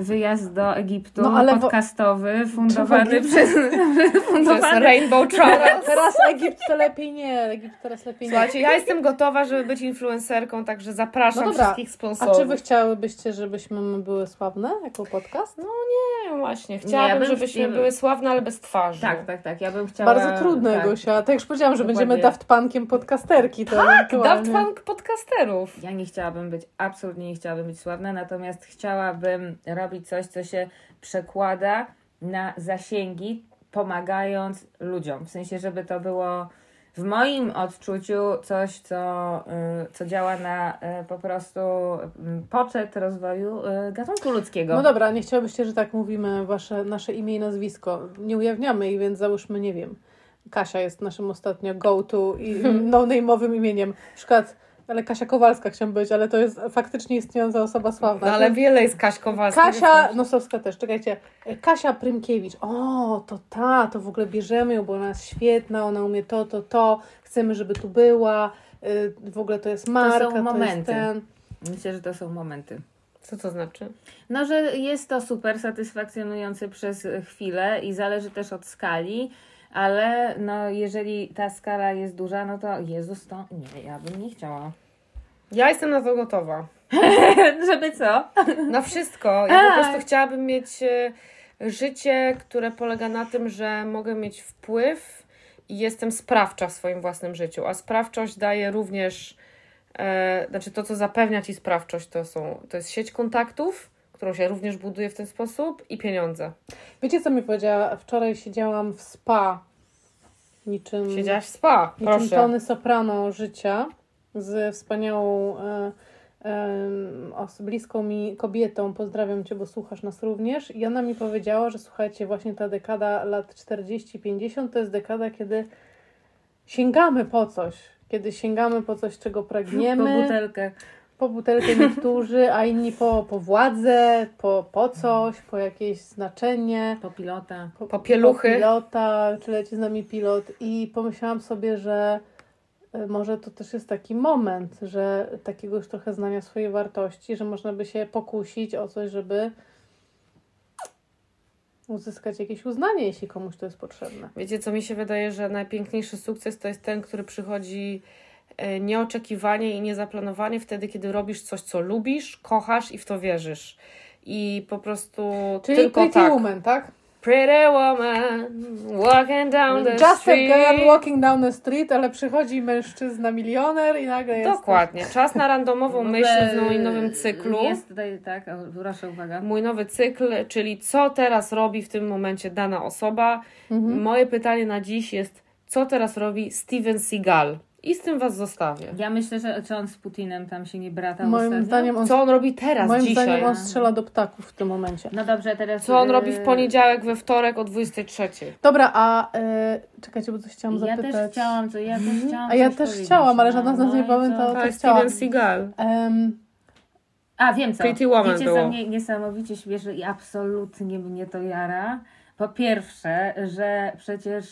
wyjazd do Egiptu No, ale podcastowy, fundowany przez, Przez fundowany Rainbow Travel. Teraz Egipt to lepiej nie. Egipt teraz lepiej nie. Słuchajcie, ja jestem gotowa, żeby być influencerką, także zapraszam No dobra, wszystkich A sponsorów. czy wy chciałybyście, żebyśmy my były sławne jako podcast? No nie, właśnie. Chciałabym, ja bym- żebyśmy ja bym- były sławne, ale bez twarzy. Tak, tak, tak. Ja bym chciała. Bardzo trudne, tak. Gosia. Tak już powiedziałam, że Dokładnie. będziemy Daft Punkiem podcasterki. To Tak. Daft Punk podcasterów. Ja nie chciałabym być, absolutnie nie chciałabym być sławna, natomiast chciałabym robić coś, co się przekłada na zasięgi, pomagając ludziom. W sensie, żeby to było w moim odczuciu coś, co, y, co działa na y, po prostu y, poczet rozwoju y, gatunku ludzkiego. No dobra, nie chciałabyście, że tak mówimy wasze, nasze imię i nazwisko. Nie ujawniamy ich, więc załóżmy, nie wiem. Kasia jest naszym ostatnio go-to i no-name'owym imieniem. Na przykład, ale Kasia Kowalska chciałam być, ale to jest faktycznie istniejąca osoba sławna. No, ale wiele jest Kaś Kowalska. Kasia Nosowska też, czekajcie. Kasia Prymkiewicz. O, to ta, to w ogóle bierzemy ją, bo ona jest świetna, ona umie to, to, to. Chcemy, żeby tu była. Y, W ogóle to jest marka, to, jest momenty. ten. Myślę, że to są momenty. Co to znaczy? No, że jest to super satysfakcjonujące przez chwilę i zależy też od skali, ale no, jeżeli ta skala jest duża, no to Jezus, to nie, ja bym nie chciała. Ja jestem na to gotowa. Żeby co? Na wszystko. Ja po prostu chciałabym mieć e, życie, które polega na tym, że mogę mieć wpływ i jestem sprawcza w swoim własnym życiu. A sprawczość daje również, e, znaczy to, co zapewnia ci sprawczość, to, są, to jest sieć kontaktów, którą się również buduje w ten sposób i pieniądze. Wiecie, co mi powiedziała? Wczoraj siedziałam w spa. Niczym, Siedziałaś w spa, niczym proszę. Tony Soprano życia z wspaniałą, e, e, os- bliską mi kobietą. Pozdrawiam Cię, bo słuchasz nas również. I ona mi powiedziała, że słuchajcie, właśnie ta dekada lat 40-50 to jest dekada, kiedy sięgamy po coś. Kiedy sięgamy po coś, czego Po pragniemy. butelkę. Po butelkę niektórzy, a inni po, po władzę, po, po coś, po jakieś znaczenie. Po pilota. Po, Po pieluchy. Po pilota, czy leci z nami pilot. I pomyślałam sobie, że e, może to też jest taki moment, że takiego już trochę znania swojej wartości, że można by się pokusić o coś, żeby uzyskać jakieś uznanie, jeśli komuś to jest potrzebne. Wiecie, co mi się wydaje, że najpiękniejszy sukces to jest ten, który przychodzi nieoczekiwanie i niezaplanowanie wtedy, kiedy robisz coś, co lubisz, kochasz i w to wierzysz. I po prostu Czyli tylko Pretty tak. Woman, tak? Pretty woman walking down the Just a street. girl walking down the street, ale przychodzi mężczyzna milioner i nagle jest... Dokładnie. Czas na randomową myśl w moim nowym cyklu. Jest tutaj, tak, proszę, uwaga. Mój nowy cykl, czyli co teraz robi w tym momencie dana osoba. Mhm. Moje pytanie na dziś jest, co teraz robi Steven Seagal? I z tym Was zostawię. Ja myślę, że czy on z Putinem tam się nie bratał Moim ostatnio? zdaniem on, Co on robi teraz, moim dzisiaj? zdaniem on strzela do ptaków w tym momencie. No dobrze, teraz... Co on robi w y, poniedziałek, we wtorek o 23? Dobra, a e, czekajcie, bo coś chciałam Ja zapytać. też chciałam, co ja też chciałam A ja też powiedzieć, chciałam, ale no, żadna z nas no nie pamięta, co? o To to jest chciałam. Steven Seagal. Em, A, wiem co. Pretty Woman Wiecie, było. co mnie niesamowicie śmieszy i absolutnie mnie to jara? Po pierwsze, że przecież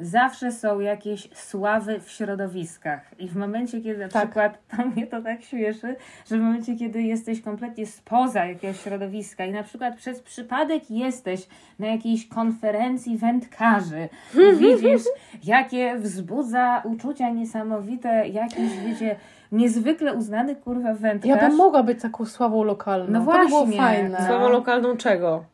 zawsze są jakieś sławy w środowiskach. I w momencie, kiedy na Tak. przykład, to mnie to tak śmieszy, że w momencie, kiedy jesteś kompletnie spoza jakiegoś środowiska i na przykład przez przypadek jesteś na jakiejś konferencji wędkarzy i widzisz, jakie wzbudza uczucia niesamowite jakiś, wiecie, niezwykle uznany kurwa wędkarz. ja bym mogła być taką sławą lokalną. No To by było właśnie. fajne. Sławą lokalną czego?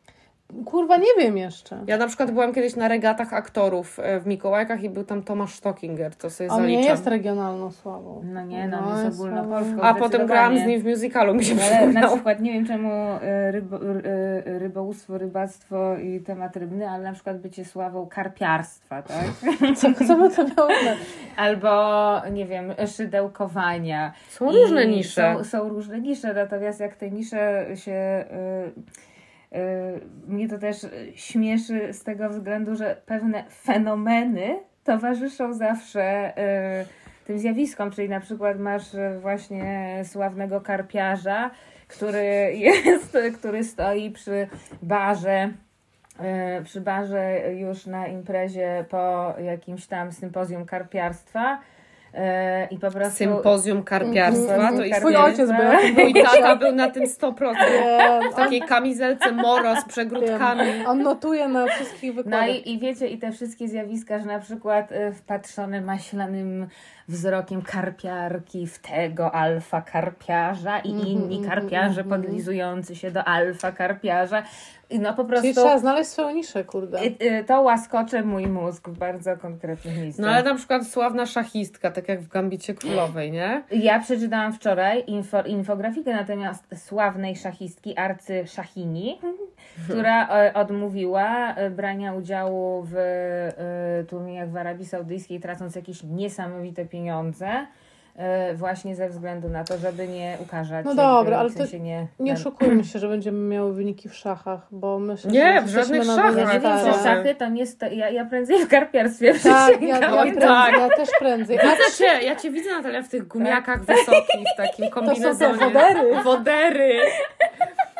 Kurwa, nie wiem jeszcze. Ja na przykład byłam kiedyś na regatach aktorów e, w Mikołajkach i był tam Tomasz Stockinger, to sobie On nie jest regionalną sławą. No nie, no, No, jest jest ogólnopolską. A potem grałam z nim w musicalu, mi się Ale na przykład nie wiem czemu e, rybo, e, rybołówstwo, rybactwo i temat rybny, ale na przykład bycie sławą karpiarstwa, tak? Co, co by to miało? Albo, nie wiem, szydełkowania. Są I różne nisze. Są, są różne nisze, natomiast jak te nisze się. y, mnie to też śmieszy z tego względu, że pewne fenomeny towarzyszą zawsze y, tym zjawiskom, czyli na przykład masz y, właśnie sławnego karpiarza, który jest, który stoi przy barze y, przy barze już na imprezie po jakimś tam sympozjum karpiarstwa. y, i po prostu Sympozjum karpiarstwa, to jest Twój ojciec był Mój tata był na tym 100%. Nie, W takiej kamizelce moro z przegródkami. On notuje na wszystkich No wykładach. i, i wiecie, i te wszystkie zjawiska, że na przykład y, wpatrzone maślanym wzrokiem karpiarki w tego alfa karpiarza i Mhm, inni mhm, karpiarze mhm. podlizujący się do alfa karpiarza. I no po Czyli prostu trzeba znaleźć swoją niszę, kurde. y, to łaskocze mój mózg w bardzo konkretnych miejscach. No ale na przykład sławna szachistka, tak jak w Gambicie Królowej, nie? Ja przeczytałam wczoraj info, infografikę na temat sławnej szachistki Arcy Szachini, która e, odmówiła e, brania udziału w e, turniejach w Arabii Saudyjskiej, tracąc jakieś niesamowite pieniądze. E, Właśnie ze względu na to, żeby nie ukażać. No dobra, w ale to nie, Nie oszukujmy się, że będziemy miały wyniki w szachach, bo myślę, Nie, że w żadnych szachach. Ja nie wiem, stare. czy szachy to nie sto... ja, ja prędzej w karpiarstwie Tak, ja, ja, prędzej, tak. ja też prędzej. A Widzę cię, ja cię widzę Natalia w tych gumiakach wysokich, w takim to są kombinezonie. wodery. Wodery.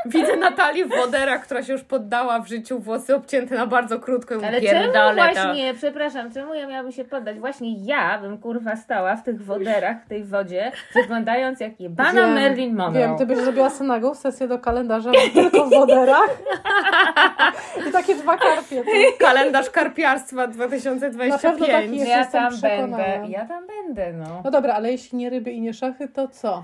Widzę Natalię w woderach, która się już poddała w życiu, włosy obcięte na bardzo krótko i Ale czemu właśnie, przepraszam, czemu ja miałabym się poddać? Właśnie ja bym kurwa stała w tych woderach, w tej wodzie, wyglądając jak jebana Wiem, Marilyn Monroe. Wiem, ty byś zrobiła synagą sesję do kalendarza tylko w woderach. I takie dwa karpie. tu. Kalendarz karpiarstwa Na pewno taki 2025. jest. ja jestem tam przekonana. będę, ja tam będę, no. No dobra, ale jeśli nie ryby i nie szachy, to co?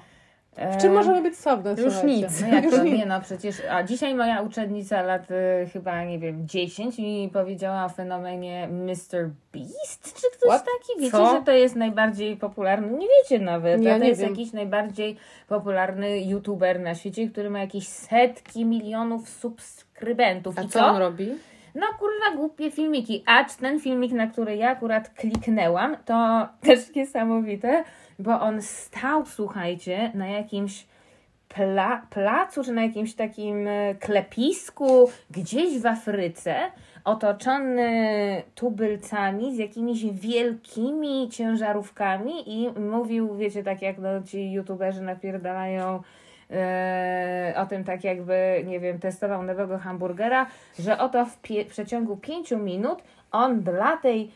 W czym możemy być sławne? już słuchajcie? nic. No jak Już to? nic. Nie no, przecież, a dzisiaj moja uczennica lat y, chyba, nie wiem, 10 mi powiedziała o fenomenie Mr. Beast, czy ktoś What? taki? Wiecie, Co? że to jest najbardziej popularny, nie wiecie nawet, Ja a to jest wiem. jakiś najbardziej popularny youtuber na świecie, który ma jakieś setki milionów subskrybentów. A I co on robi? No kurwa głupie filmiki. A ten filmik, na który ja akurat kliknęłam, to też niesamowite, bo on stał, słuchajcie, na jakimś pla, placu, czy na jakimś takim e, klepisku gdzieś w Afryce. otoczony tubylcami z jakimiś wielkimi ciężarówkami i mówił, wiecie, tak jak no, ci youtuberzy napierdalają e, o tym tak jakby, nie wiem, testował nowego hamburgera, że oto w pie- przeciągu pięciu minut on dla tej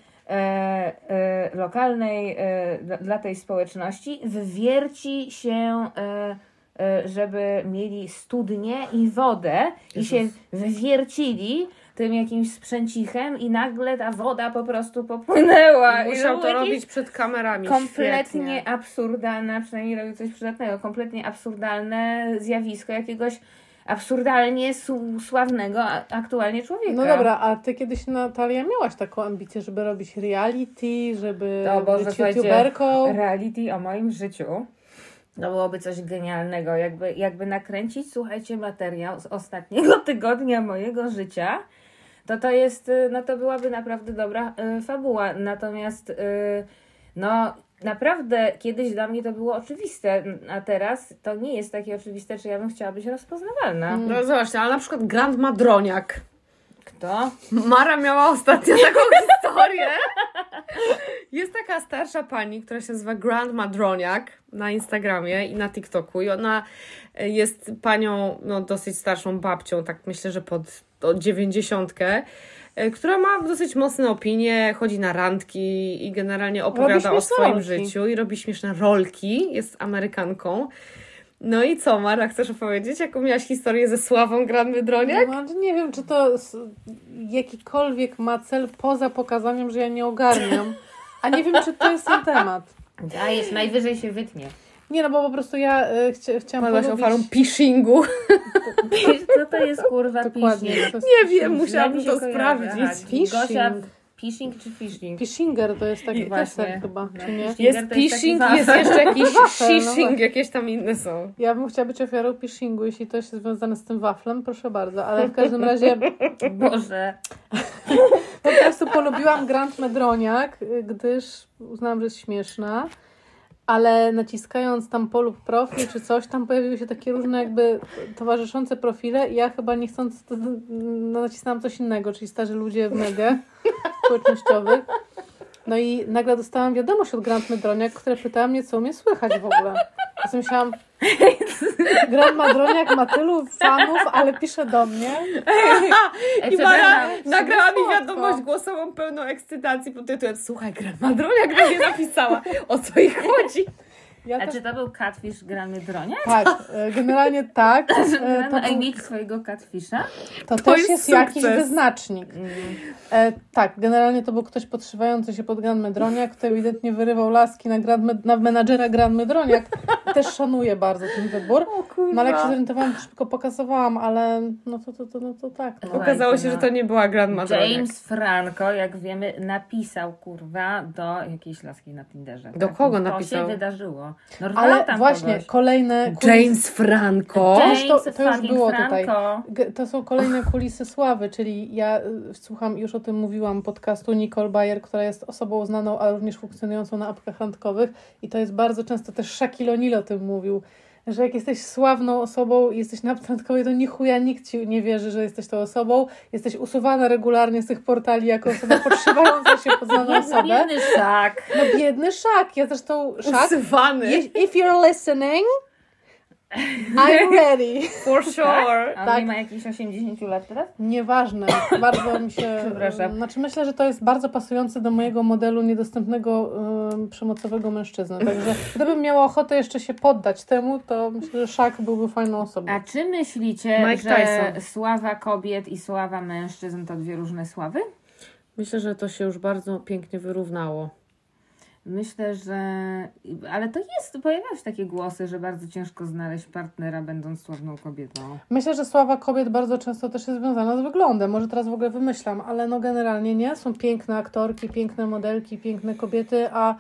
lokalnej, e, dla, tej społeczności wywierci się, e, e, żeby mieli studnię i wodę i się wywiercili tym jakimś sprzęcichem i nagle ta woda po prostu popłynęła. I Musiał był to robić przed kamerami. kompletnie Świetnie. absurdalne, przynajmniej robił coś przydatnego, kompletnie absurdalne zjawisko jakiegoś absurdalnie su- sławnego aktualnie człowieka. No dobra, a ty kiedyś, Natalia, miałaś taką ambicję, żeby robić reality, żeby Boże, być youtuberką? reality o moim życiu. To byłoby coś genialnego, jakby, jakby nakręcić, słuchajcie, materiał z ostatniego tygodnia mojego życia, to to jest, y, no to byłaby naprawdę dobra y, fabuła. Natomiast, y, no naprawdę kiedyś dla mnie to było oczywiste, a teraz to nie jest takie oczywiste, czy ja bym chciała być rozpoznawalna. No zobaczcie, ale na przykład Grand Madroniak. Kto? Mara miała ostatnio taką historię. Jest taka starsza pani, która się nazywa Grand Madroniak na Instagramie i na TikToku i ona jest panią, no dosyć starszą babcią, tak myślę, że pod od dziewięćdziesiątkę, która ma dosyć mocne opinie, chodzi na randki i generalnie opowiada o swoim rolki. życiu i robi śmieszne rolki, jest Amerykanką. No i co, Mara, chcesz opowiedzieć, jaką miałaś historię ze Sławą Grand Madroniak? No, nie wiem, czy to jakikolwiek ma cel poza pokazaniem, że ja nie ogarniam. A nie wiem, czy to jest ten temat. Dajesz, najwyżej się wytnie. Nie, no bo po prostu ja y, chcia, chciałam Padłaś polubić... ofiarą pishingu. Co to jest kurwa Dokładnie. To jest Nie wiem, phishing. musiałabym to sprawdzić. Phishing. Gosia, phishing czy phishing? Pishinger to jest taki deser chyba, No, czy nie? phishing. Jest jest phishing, wafel. jest jeszcze jakiś no shishing, właśnie. jakieś tam inne są. Ja bym chciała być ofiarą pishingu, jeśli to jest związane z tym waflem, proszę bardzo, ale w każdym razie Boże. po prostu polubiłam Grand Medroniak, y, gdyż uznałam, że jest śmieszna, ale naciskając tam polub profil czy coś, tam pojawiły się takie różne jakby towarzyszące profile i ja chyba niechcąc to- no, nacisnęłam coś innego, czyli starzy ludzie w mediach społecznościowych. No i nagle dostałam wiadomość od Grand Medroniak, która pytała mnie, co u mnie słychać w ogóle. Sobie myślałam, Grand Madroniak ma tylu fanów, ale pisze do mnie. Ej, I Mara przepraszam. nagrała mi wiadomość głosową pełną ekscytacji pod tytułem Słuchaj, Grand Madroniak do mnie napisała, o co jej chodzi. Ja A też, czy to był catfish grany dronia? tak, e, generalnie tak. E, To, był, Amy swojego catfisha? to To też jest jest jakiś wyznacznik. Mm. E, tak, generalnie to był ktoś podszywający się pod Grand Medroniak, kto ewidentnie wyrywał laski na, Grand Med- na menadżera Grand Medroniak. Też szanuję bardzo ten wybór. No ale jak się zorientowałam, to szybko pokazowałam, ale no to, to, to, no to tak. No. Okazało się, że to nie była Grand Madroniak. James Franco, jak wiemy, napisał kurwa do jakiejś laski na Tinderze. Do kogo to napisał? To się wydarzyło. No, Ale właśnie, kogoś. kolejne... James Franco. James- to- to już było tutaj. Franco. G- To są kolejne kulisy sławy, czyli ja y, słucham, już o tym mówiłam, podcastu Nicole Bayer, która jest osobą znaną, ale również funkcjonującą na apkach randkowych i to jest bardzo często też Shaquille O'Neal o tym mówił, że jak jesteś sławną osobą i jesteś na randkowej, to ni chuja nikt ci nie wierzy, że jesteś tą osobą. Jesteś usuwana regularnie z tych portali jako osoba podszywająca się pod znaną Biedny, osobę. biedny szak. No biedny Shaq, ja zresztą Shaq, Usywany. if if you're listening, I'm ready. For sure. A on Tak. nie ma jakichś 80 lat teraz? Nieważne, bardzo mi się. Przepraszam. Znaczy, myślę, że to jest bardzo pasujące do mojego modelu niedostępnego przemocowego mężczyzny. Także gdybym miała ochotę jeszcze się poddać temu, to myślę, że Szak byłby fajną osobą. A czy myślicie, Mike że Tyson. sława kobiet i sława mężczyzn to dwie różne sławy? Myślę, że to się już bardzo pięknie wyrównało. Myślę, że. Ale to jest, pojawiają się takie głosy, że bardzo ciężko znaleźć partnera, będąc sławną kobietą. Myślę, że sława kobiet bardzo często też jest związana z wyglądem. Może teraz w ogóle wymyślam, ale no generalnie nie. Są piękne aktorki, piękne modelki, piękne kobiety, a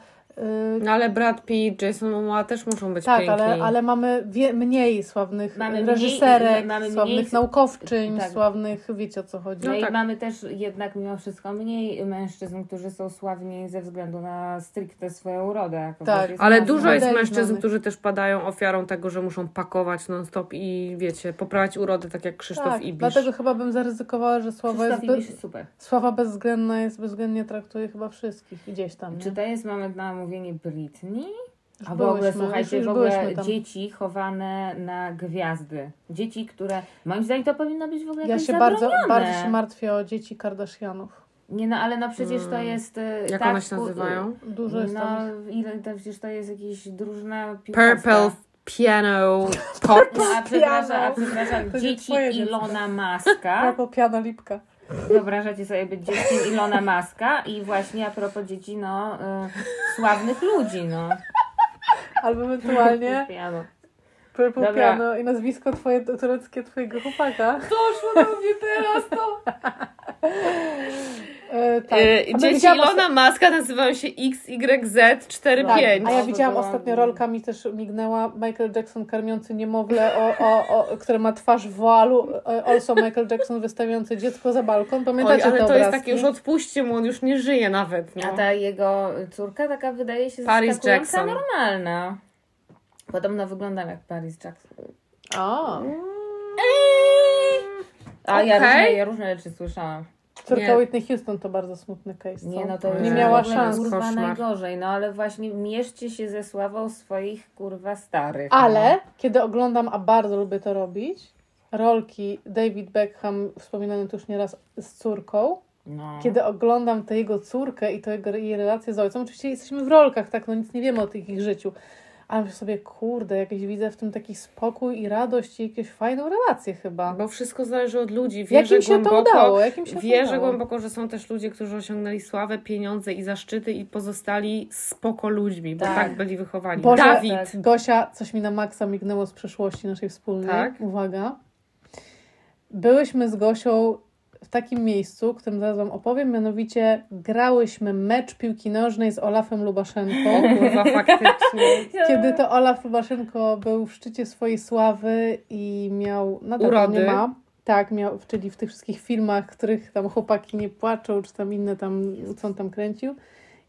No ale Brad Pitt, Jason Momoa też muszą być tak, piękni. ale, ale mamy wie, mniej sławnych Mamy mniej- reżyserek, mamy sławnych mniej- naukowczyń, tak. sławnych, wiecie o co chodzi. No, No i tak. mamy też jednak mimo wszystko mniej mężczyzn, którzy są sławni ze względu na stricte swoją urodę. Tak. Ale dużo jest mężczyzn, którzy też padają ofiarą tego, że muszą pakować non-stop i wiecie, poprawiać urodę, tak jak Krzysztof tak, Ibisz. dlatego chyba bym zaryzykowała, że sława Krzysztof jest, be, Ibisz jest super. sława bezwzględna jest, bezwzględnie traktuje chyba wszystkich gdzieś tam. Nie? Czy to jest moment na omówienie Britney? Już A w ogóle, byłyśmy, słuchajcie, już- w już ogóle byłyśmy tam. dzieci chowane na gwiazdy. Dzieci, które, moim zdaniem to powinno być w ogóle Ja się bardzo, bardzo się martwię o dzieci Kardashianów. Nie no, ale no przecież to Mm. jest... e, Jak tak, one się nazywają? Dużo jest tam. No, ile to przecież to jest drużyna piłkarska. Purple Piano Pop. No, a przepraszam, a przepraszam, dzieci. Ilona Maska. Purple Piano Lipka. Wyobrażacie sobie być dzieckiem Ilona Maska i właśnie a propos dzieci, no, y, sławnych ludzi, no. Albo ewentualnie Piano. Purple Dobra. Piano i nazwisko twoje, tureckie twojego chłopaka. Doszło do mnie teraz to. E, tak. E, A dzieci Ilona Maska nazywają się XYZ45. Tak, a ja widziałam ostatnio rolka, mi też mignęła Michael Jackson karmiący niemowlę, o, o, o, które ma twarz w woalu, e, also Michael Jackson wystawiający dziecko za balkon. Oj, Pamiętacie ale te to jest obrazki? takie, już odpuśćcie mu, on już nie żyje nawet. No. A ta jego córka taka wydaje się Paris zaskakująca Jackson. normalna. Podobno wyglądam jak Paris Jackson. A, A ja, Okej. różne, ja różne rzeczy słyszałam. Córka Nie. Whitney Houston to bardzo smutny case. Nie, no to nie Nie, miała szans. Kurwa Koszmar. najgorzej, no ale właśnie mierzcie się ze sławą swoich kurwa starych. Ale kiedy oglądam, a bardzo lubię to robić, rolki David Beckham, wspominany tu już nieraz z córką, No. kiedy oglądam tę jego córkę i to jego, jej relację z ojcem, oczywiście jesteśmy w rolkach, tak, no nic nie wiemy o tych ich życiu, ale sobie, kurde, jakieś widzę w tym taki spokój i radość i jakieś fajną relację chyba. Bo wszystko zależy od ludzi. Wierzę im się to głęboko, udało? Jak im się to Wierzę udało? głęboko, że są też ludzie, którzy osiągnęli sławę, pieniądze i zaszczyty i pozostali spoko ludźmi, bo Tak. tak, byli wychowani. Boże, Dawid! tak. Gosia, coś mi na maksa mignęło z przeszłości naszej wspólnej. Tak? Uwaga. Byłyśmy z Gosią w takim miejscu, którym zaraz Wam opowiem, mianowicie grałyśmy mecz piłki nożnej z Olafem Lubaszenką. Kurwa, faktycznie. Kiedy to Olaf Lubaszenko był w szczycie swojej sławy i miał nadal Urody. nie ma. Tak, miał, czyli w tych wszystkich filmach, których tam chłopaki nie płaczą, czy tam inne tam, co on tam kręcił.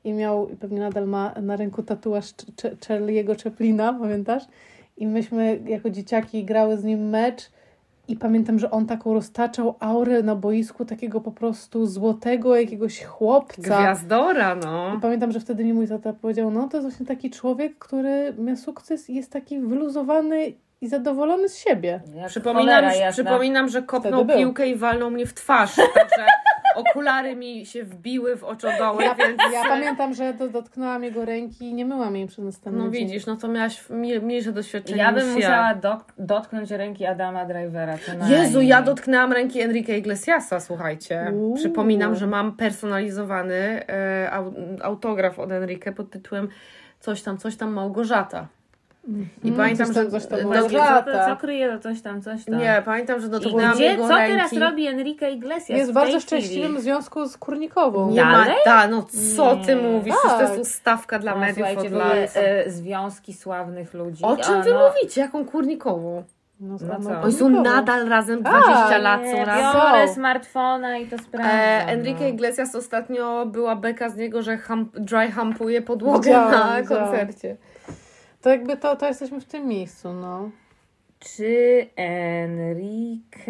I miał, i pewnie nadal ma na ręku tatuaż Ch- Ch- Charlie'ego Chaplina, pamiętasz? I myśmy jako dzieciaki grały z nim mecz i pamiętam, że on taką roztaczał aurę na boisku takiego po prostu złotego jakiegoś chłopca. Gwiazdora, I no. pamiętam, że wtedy mi mój tata powiedział, no to jest właśnie taki człowiek, który ma sukces i jest taki wyluzowany i zadowolony z siebie. Jak Przypominam, przypominam, że kopnął piłkę i walnął mnie w twarz, także okulary mi się wbiły w oczodoły, więc... Ja pamiętam, że do, dotknęłam jego ręki i nie myłam jej przez następny No dzień. widzisz, no to miałaś mniej- mniejsze doświadczenie Ja bym musiała ja. dok- dotknąć ręki Adama Drivera. Jezu, ja dotknęłam ręki Enrique Iglesiasa, słuchajcie. Uuu. Przypominam, że mam personalizowany e, au, autograf od Enrique pod tytułem coś tam, coś tam Małgorzata. I Mm, pamiętam, tam, że... coś tam Małgorzata. co, to, co kryje to coś tam, coś tam. Nie, pamiętam, że I dotknęłam gdzie, jego co ręki. teraz robi Enrique Iglesias Jest w bardzo chwili? szczęśliwym związku z Kurnikową. Nie ma, Dalej? da, no co ty Nie. mówisz? Przecież to jest Tak. ustawka dla No, mediów od lat. e, związki sławnych ludzi. O czym A, wy no, mówicie? Jaką kurnikową? No, No co? Oni są nadal razem 20 lat, Nie, są razem. biorę smartfona i to sprawdzam. E, no. Enrique Iglesias ostatnio była beka z niego, że hump, dry humpuje podłogę na koncercie. To jakby to, to jesteśmy w tym miejscu, no. Czy Enrique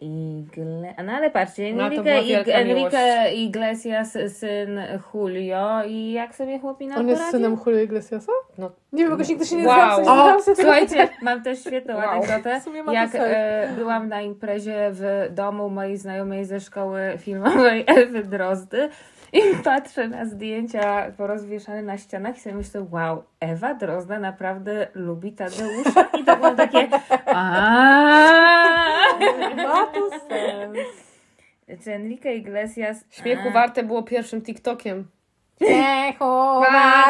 Iglesias... No ale patrzcie, No, Enrique, była Ig- Enrique Iglesias, syn Julio i jak sobie chłopina On jest poradził? synem Julio Iglesiasa? No. Nie wiem, jakoś nigdy się nie Wow. znam, słuchajcie, mam też świetną Wow. anegdotę. Jak e, byłam na imprezie w domu mojej znajomej ze szkoły filmowej Ewy Drozdy i patrzę na zdjęcia porozwieszane na ścianach i sobie myślę, wow, Ewa Drozda naprawdę lubi Tadeusza. I to było takie aaa. Ma to sens. Czy Enrique Iglesias... Śmiechu warte było pierwszym TikTokiem.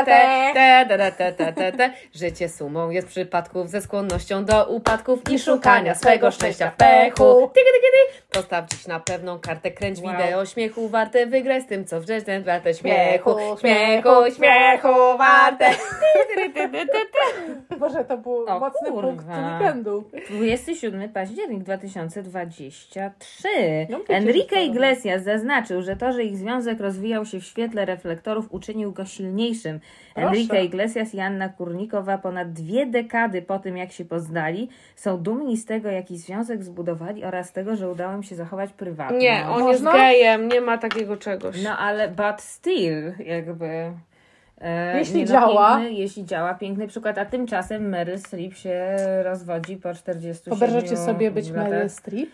Te, te, te, te, te, te, te. Życie sumą jest przypadków ze skłonnością do upadków i szukania swego szczęścia w pechu. Tyky, tyky, ty. Postaw dziś na pewną kartę, kręć Wow. wideo śmiechu warte, wygraj z tym, co wrzeszczę, warte śmiechu, Śmiechu, śmiechu, warte. Boże, to był O mocny kurwa. punkt weekendu. 27 październik 2023. No, Enrique Iglesias zaznaczył, że to, że ich związek rozwijał się w świetle reflektorów, uczynił go silniejszym. Enrique Iglesias i Anna Kurnikowa ponad dwie dekady po tym, jak się poznali, są dumni z tego, jaki związek zbudowali oraz z tego, że udało im się zachować prywatnie. Nie, on jest gejem, nie ma takiego czegoś. No ale but still, jakby. E, Jeśli nie, no, działa. Piękny, jeśli działa, piękny przykład. A tymczasem Meryl Streep się rozwodzi po 47 Wyobrażacie sobie być latach. Meryl Streep?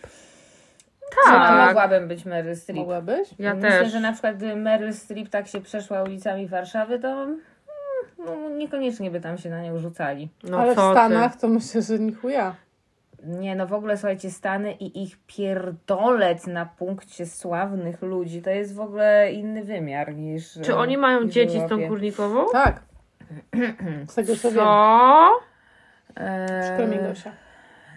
Tak. Mogłabym być Meryl Streep. Mogłabyś? Ja Myślę, też. że na przykład gdyby Meryl Streep tak się przeszła ulicami Warszawy, to no, niekoniecznie by tam się na nią rzucali. No Ale w co ty. Stanach to myślę, że nie chuja. Nie, no w ogóle słuchajcie, Stany i ich pierdolec na punkcie sławnych ludzi, to jest w ogóle inny wymiar niż Czy oni mają dzieci z tą kurnikową? Tak. Z tego co wiem. Co? Eee, Przykro mi Gosia.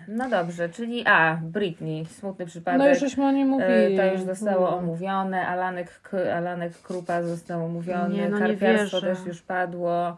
No dobrze, czyli a, Britney, smutny przypadek. No już żeśmy o niej E, mówili. To już zostało Mm. omówione, Alanek, Alanek Krupa został omówiony, Nie, no karpiarstwo też już padło.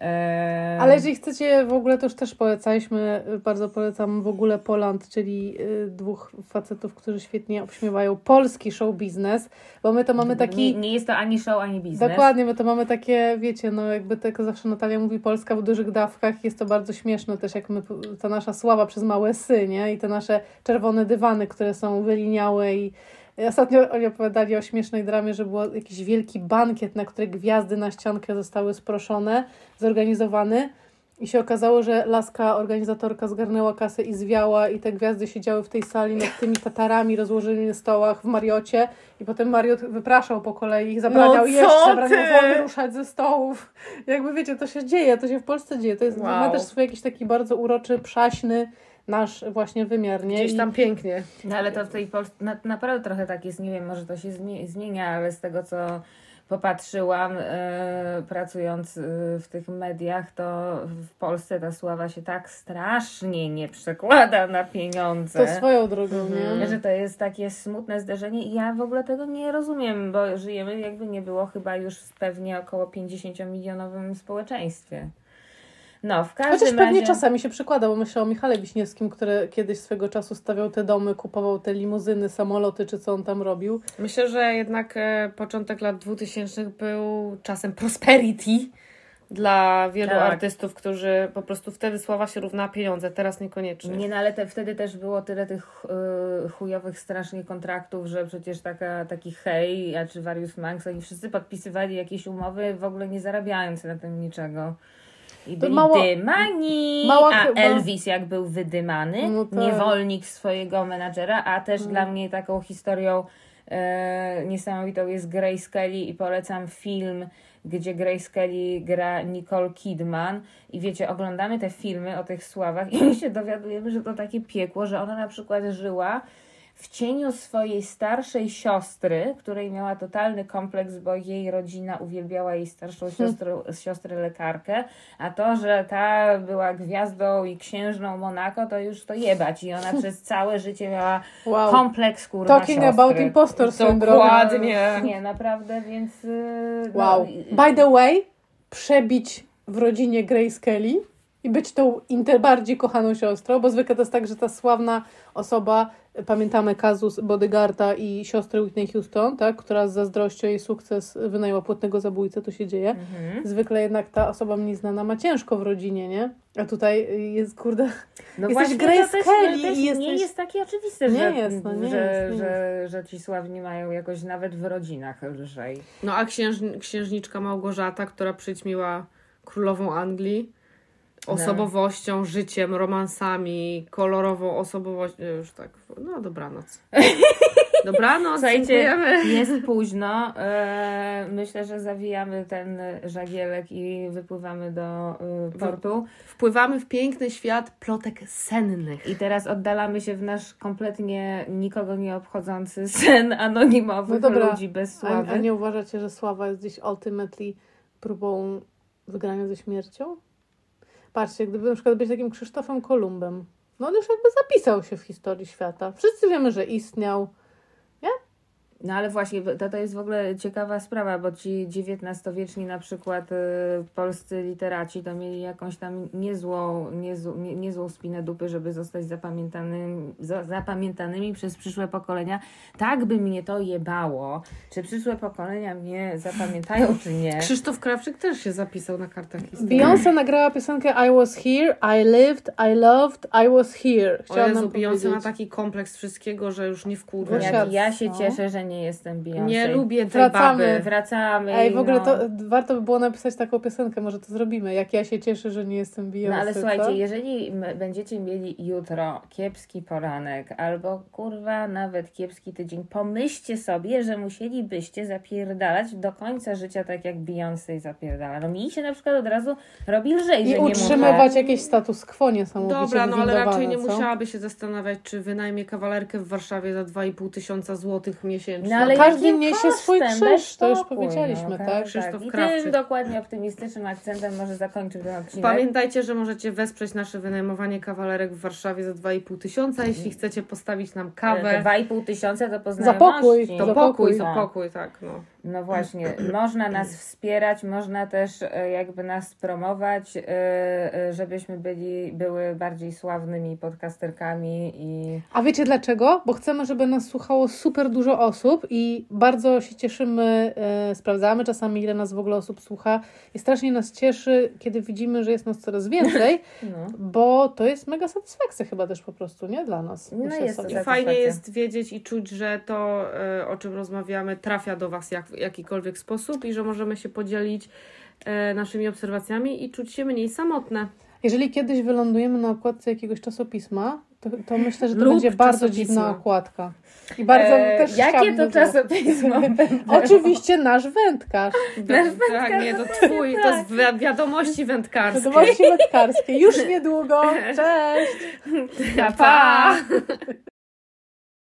E, Ale jeżeli chcecie w ogóle, to już też polecaliśmy, bardzo polecam w ogóle Poland, czyli y, dwóch facetów, którzy świetnie obśmiewają polski show biznes, bo my to mamy taki... Nie, nie jest to ani show, ani biznes. Dokładnie, my to mamy takie, wiecie, no jakby tak zawsze Natalia mówi Polska w dużych dawkach, jest to bardzo śmieszne też, jak my, ta nasza sława przez małe sy, nie? I te nasze czerwone dywany, które są wyliniałe i Ostatnio oni opowiadali o śmiesznej dramie, że był jakiś wielki bankiet, na który gwiazdy na ściankę zostały sproszone, zorganizowany. I się okazało, że laska organizatorka zgarnęła kasę i zwiała i te gwiazdy siedziały w tej sali nad tymi tatarami rozłożonymi na stołach w Mariocie i potem Mariot wypraszał po kolei ich, zabraniał No jeść, zabraniał ruszać ze stołów. Jakby wiecie, to się dzieje, to się w Polsce dzieje. To jest, Wow. ma też swój jakiś taki bardzo uroczy, przaśny nasz właśnie wymiar, nie? Gdzieś I- tam pięknie. No ale to w tej Polsce na, naprawdę trochę tak jest, nie wiem, może to się zmie- zmienia, ale z tego co popatrzyłam, e, pracując e, w tych mediach, to w Polsce ta sława się tak strasznie nie przekłada na pieniądze. To swoją drogą, Mhm. nie? Że to jest takie smutne zdarzenie i ja w ogóle tego nie rozumiem, bo żyjemy jakby nie było chyba już w pewnie około 50-milionowym społeczeństwie. No, w każdym Chociaż pewnie razie... czasami się przykłada, bo myślę o Michale Wiśniewskim, który kiedyś swego czasu stawiał te domy, kupował te limuzyny, samoloty, czy co on tam robił. Myślę, że jednak e, początek lat 2000 był czasem prosperity dla wielu Tak. artystów, którzy po prostu wtedy sława się równa pieniądze, teraz niekoniecznie. Nie, no ale te, wtedy też było tyle tych y, chujowych strasznie kontraktów, że przecież taka, taki hej, a czy Various Manx, oni wszyscy podpisywali jakieś umowy, w ogóle nie zarabiając na tym niczego. I byli mało- dymani, mało a chyba- Elvis jak był wydymany, No tak. niewolnik swojego menadżera, a też Mm. dla mnie taką historią e, niesamowitą jest Grace Kelly i polecam film, gdzie Grace Kelly gra Nicole Kidman i wiecie, oglądamy te filmy o tych sławach i się dowiadujemy, że to takie piekło, że ona na przykład żyła w cieniu swojej starszej siostry, której miała totalny kompleks, bo jej rodzina uwielbiała jej starszą siostrę, siostrę lekarkę, a to, że ta była gwiazdą i księżną Monako, to już to jebać i ona przez całe życie miała Wow. kompleks kurwa Talking siostry. about impostor syndrome. Dokładnie. Nie, naprawdę, więc... yy, Wow. No, By the way, przebić w rodzinie Grace Kelly i być tą inter bardziej kochaną siostrą, bo zwykle to jest tak, że ta sławna osoba, pamiętamy kazus Bodyguarda i siostry Whitney Houston, tak, która z zazdrością jej sukces wynajęła płatnego zabójcę, to się dzieje. Mhm. Zwykle jednak ta osoba mniej znana ma ciężko w rodzinie, nie? A tutaj jest, kurde, No Jesteś właśnie, Grace też, Kelly to też i nie jesteś- jest takie oczywiste, Nie że, jest, no nie że, jest, nie że, że ci sławni mają jakoś nawet w rodzinach lżej. No a księż, księżniczka Małgorzata, która przyćmiła królową Anglii, osobowością, życiem, romansami, kolorową osobowością. Już tak, no dobranoc. Dobranoc, Słuchajcie, dziękujemy. jest późno. E, myślę, że zawijamy ten żagielek i wypływamy do e, portu. Wpływamy w piękny świat plotek sennych. I teraz oddalamy się w nasz kompletnie nikogo nie obchodzący sen anonimowych No dobra. ludzi bez A, sławy. a nie uważacie, że sława jest gdzieś ultimately próbą wygrania ze śmiercią? Patrzcie, gdyby na przykład być takim Krzysztofem Kolumbem, no on już jakby zapisał się w historii świata. Wszyscy wiemy, że istniał. No ale właśnie, to, to jest w ogóle ciekawa sprawa, bo ci XIX-wieczni na przykład y, polscy literaci to mieli jakąś tam niezłą, niezłą, nie, niezłą spinę dupy, żeby zostać zapamiętanym, za, zapamiętanymi przez przyszłe pokolenia. Tak by mnie to jebało, czy przyszłe pokolenia mnie zapamiętają, czy nie. Krzysztof Krawczyk też się zapisał na kartach historii. Beyoncé nagrała piosenkę I was here, I lived, I loved, I was here. O Chciałam Jezu, nam Beyoncé ma taki kompleks wszystkiego, że już nie. Wysiadł. Jak ja się cieszę, że nie jestem Beyoncé. Nie lubię tej Wracamy. baby. Wracamy. Ej, i w ogóle no. to warto by było napisać taką piosenkę, może to zrobimy. Jak ja się cieszę, że nie jestem Beyoncé. No ale co? słuchajcie, jeżeli będziecie mieli jutro kiepski poranek albo kurwa nawet kiepski tydzień, pomyślcie sobie, że musielibyście zapierdalać do końca życia tak jak Beyoncé zapierdala. No mi się na przykład od razu robi lżej, I że nie utrzymywać muszę. jakiś status quo niesamowicie Dobra, no ale raczej nie co? musiałaby się zastanawiać, czy wynajmie kawalerkę w Warszawie za 2,5 tysiąca złotych miesięcznie. No ale Każdy niesie swój krzyż, to już powiedzieliśmy, no, tak? Krzysztof I Krawczyk. tym dokładnie optymistycznym akcentem może zakończyć ten odcinek. Pamiętajcie, że możecie wesprzeć nasze wynajmowanie kawalerek w Warszawie za 2,5 tysiąca. Jeśli chcecie postawić nam kawę, 2,5 tysiąca to Za poznajomości. pokój, to za pokój, pokój. to pokój, tak. No. No właśnie, można nas wspierać, można też e, jakby nas promować, e, e, żebyśmy byli, były bardziej sławnymi podcasterkami i A wiecie dlaczego? Bo chcemy, żeby nas słuchało super dużo osób i bardzo się cieszymy, e, sprawdzamy czasami, ile nas w ogóle osób słucha i strasznie nas cieszy, kiedy widzimy, że jest nas coraz więcej, no. bo to jest mega satysfakcja chyba też po prostu, nie? Dla nas. No myślę jest sobie. I fajnie jest wiedzieć i czuć, że to, e, o czym rozmawiamy, trafia do Was jak, w jakikolwiek sposób i że możemy się podzielić e, naszymi obserwacjami i czuć się mniej samotne. Jeżeli kiedyś wylądujemy na okładce jakiegoś czasopisma, to, to myślę, że to Lub będzie bardzo dziwna okładka. I bardzo E, też jakie to czasopismo? Oczywiście nasz wędkarz. tak, nie, to Twój, to jest wi- wiadomości wędkarskie. Wiadomości wędkarskie. Już niedługo. Cześć! Pa!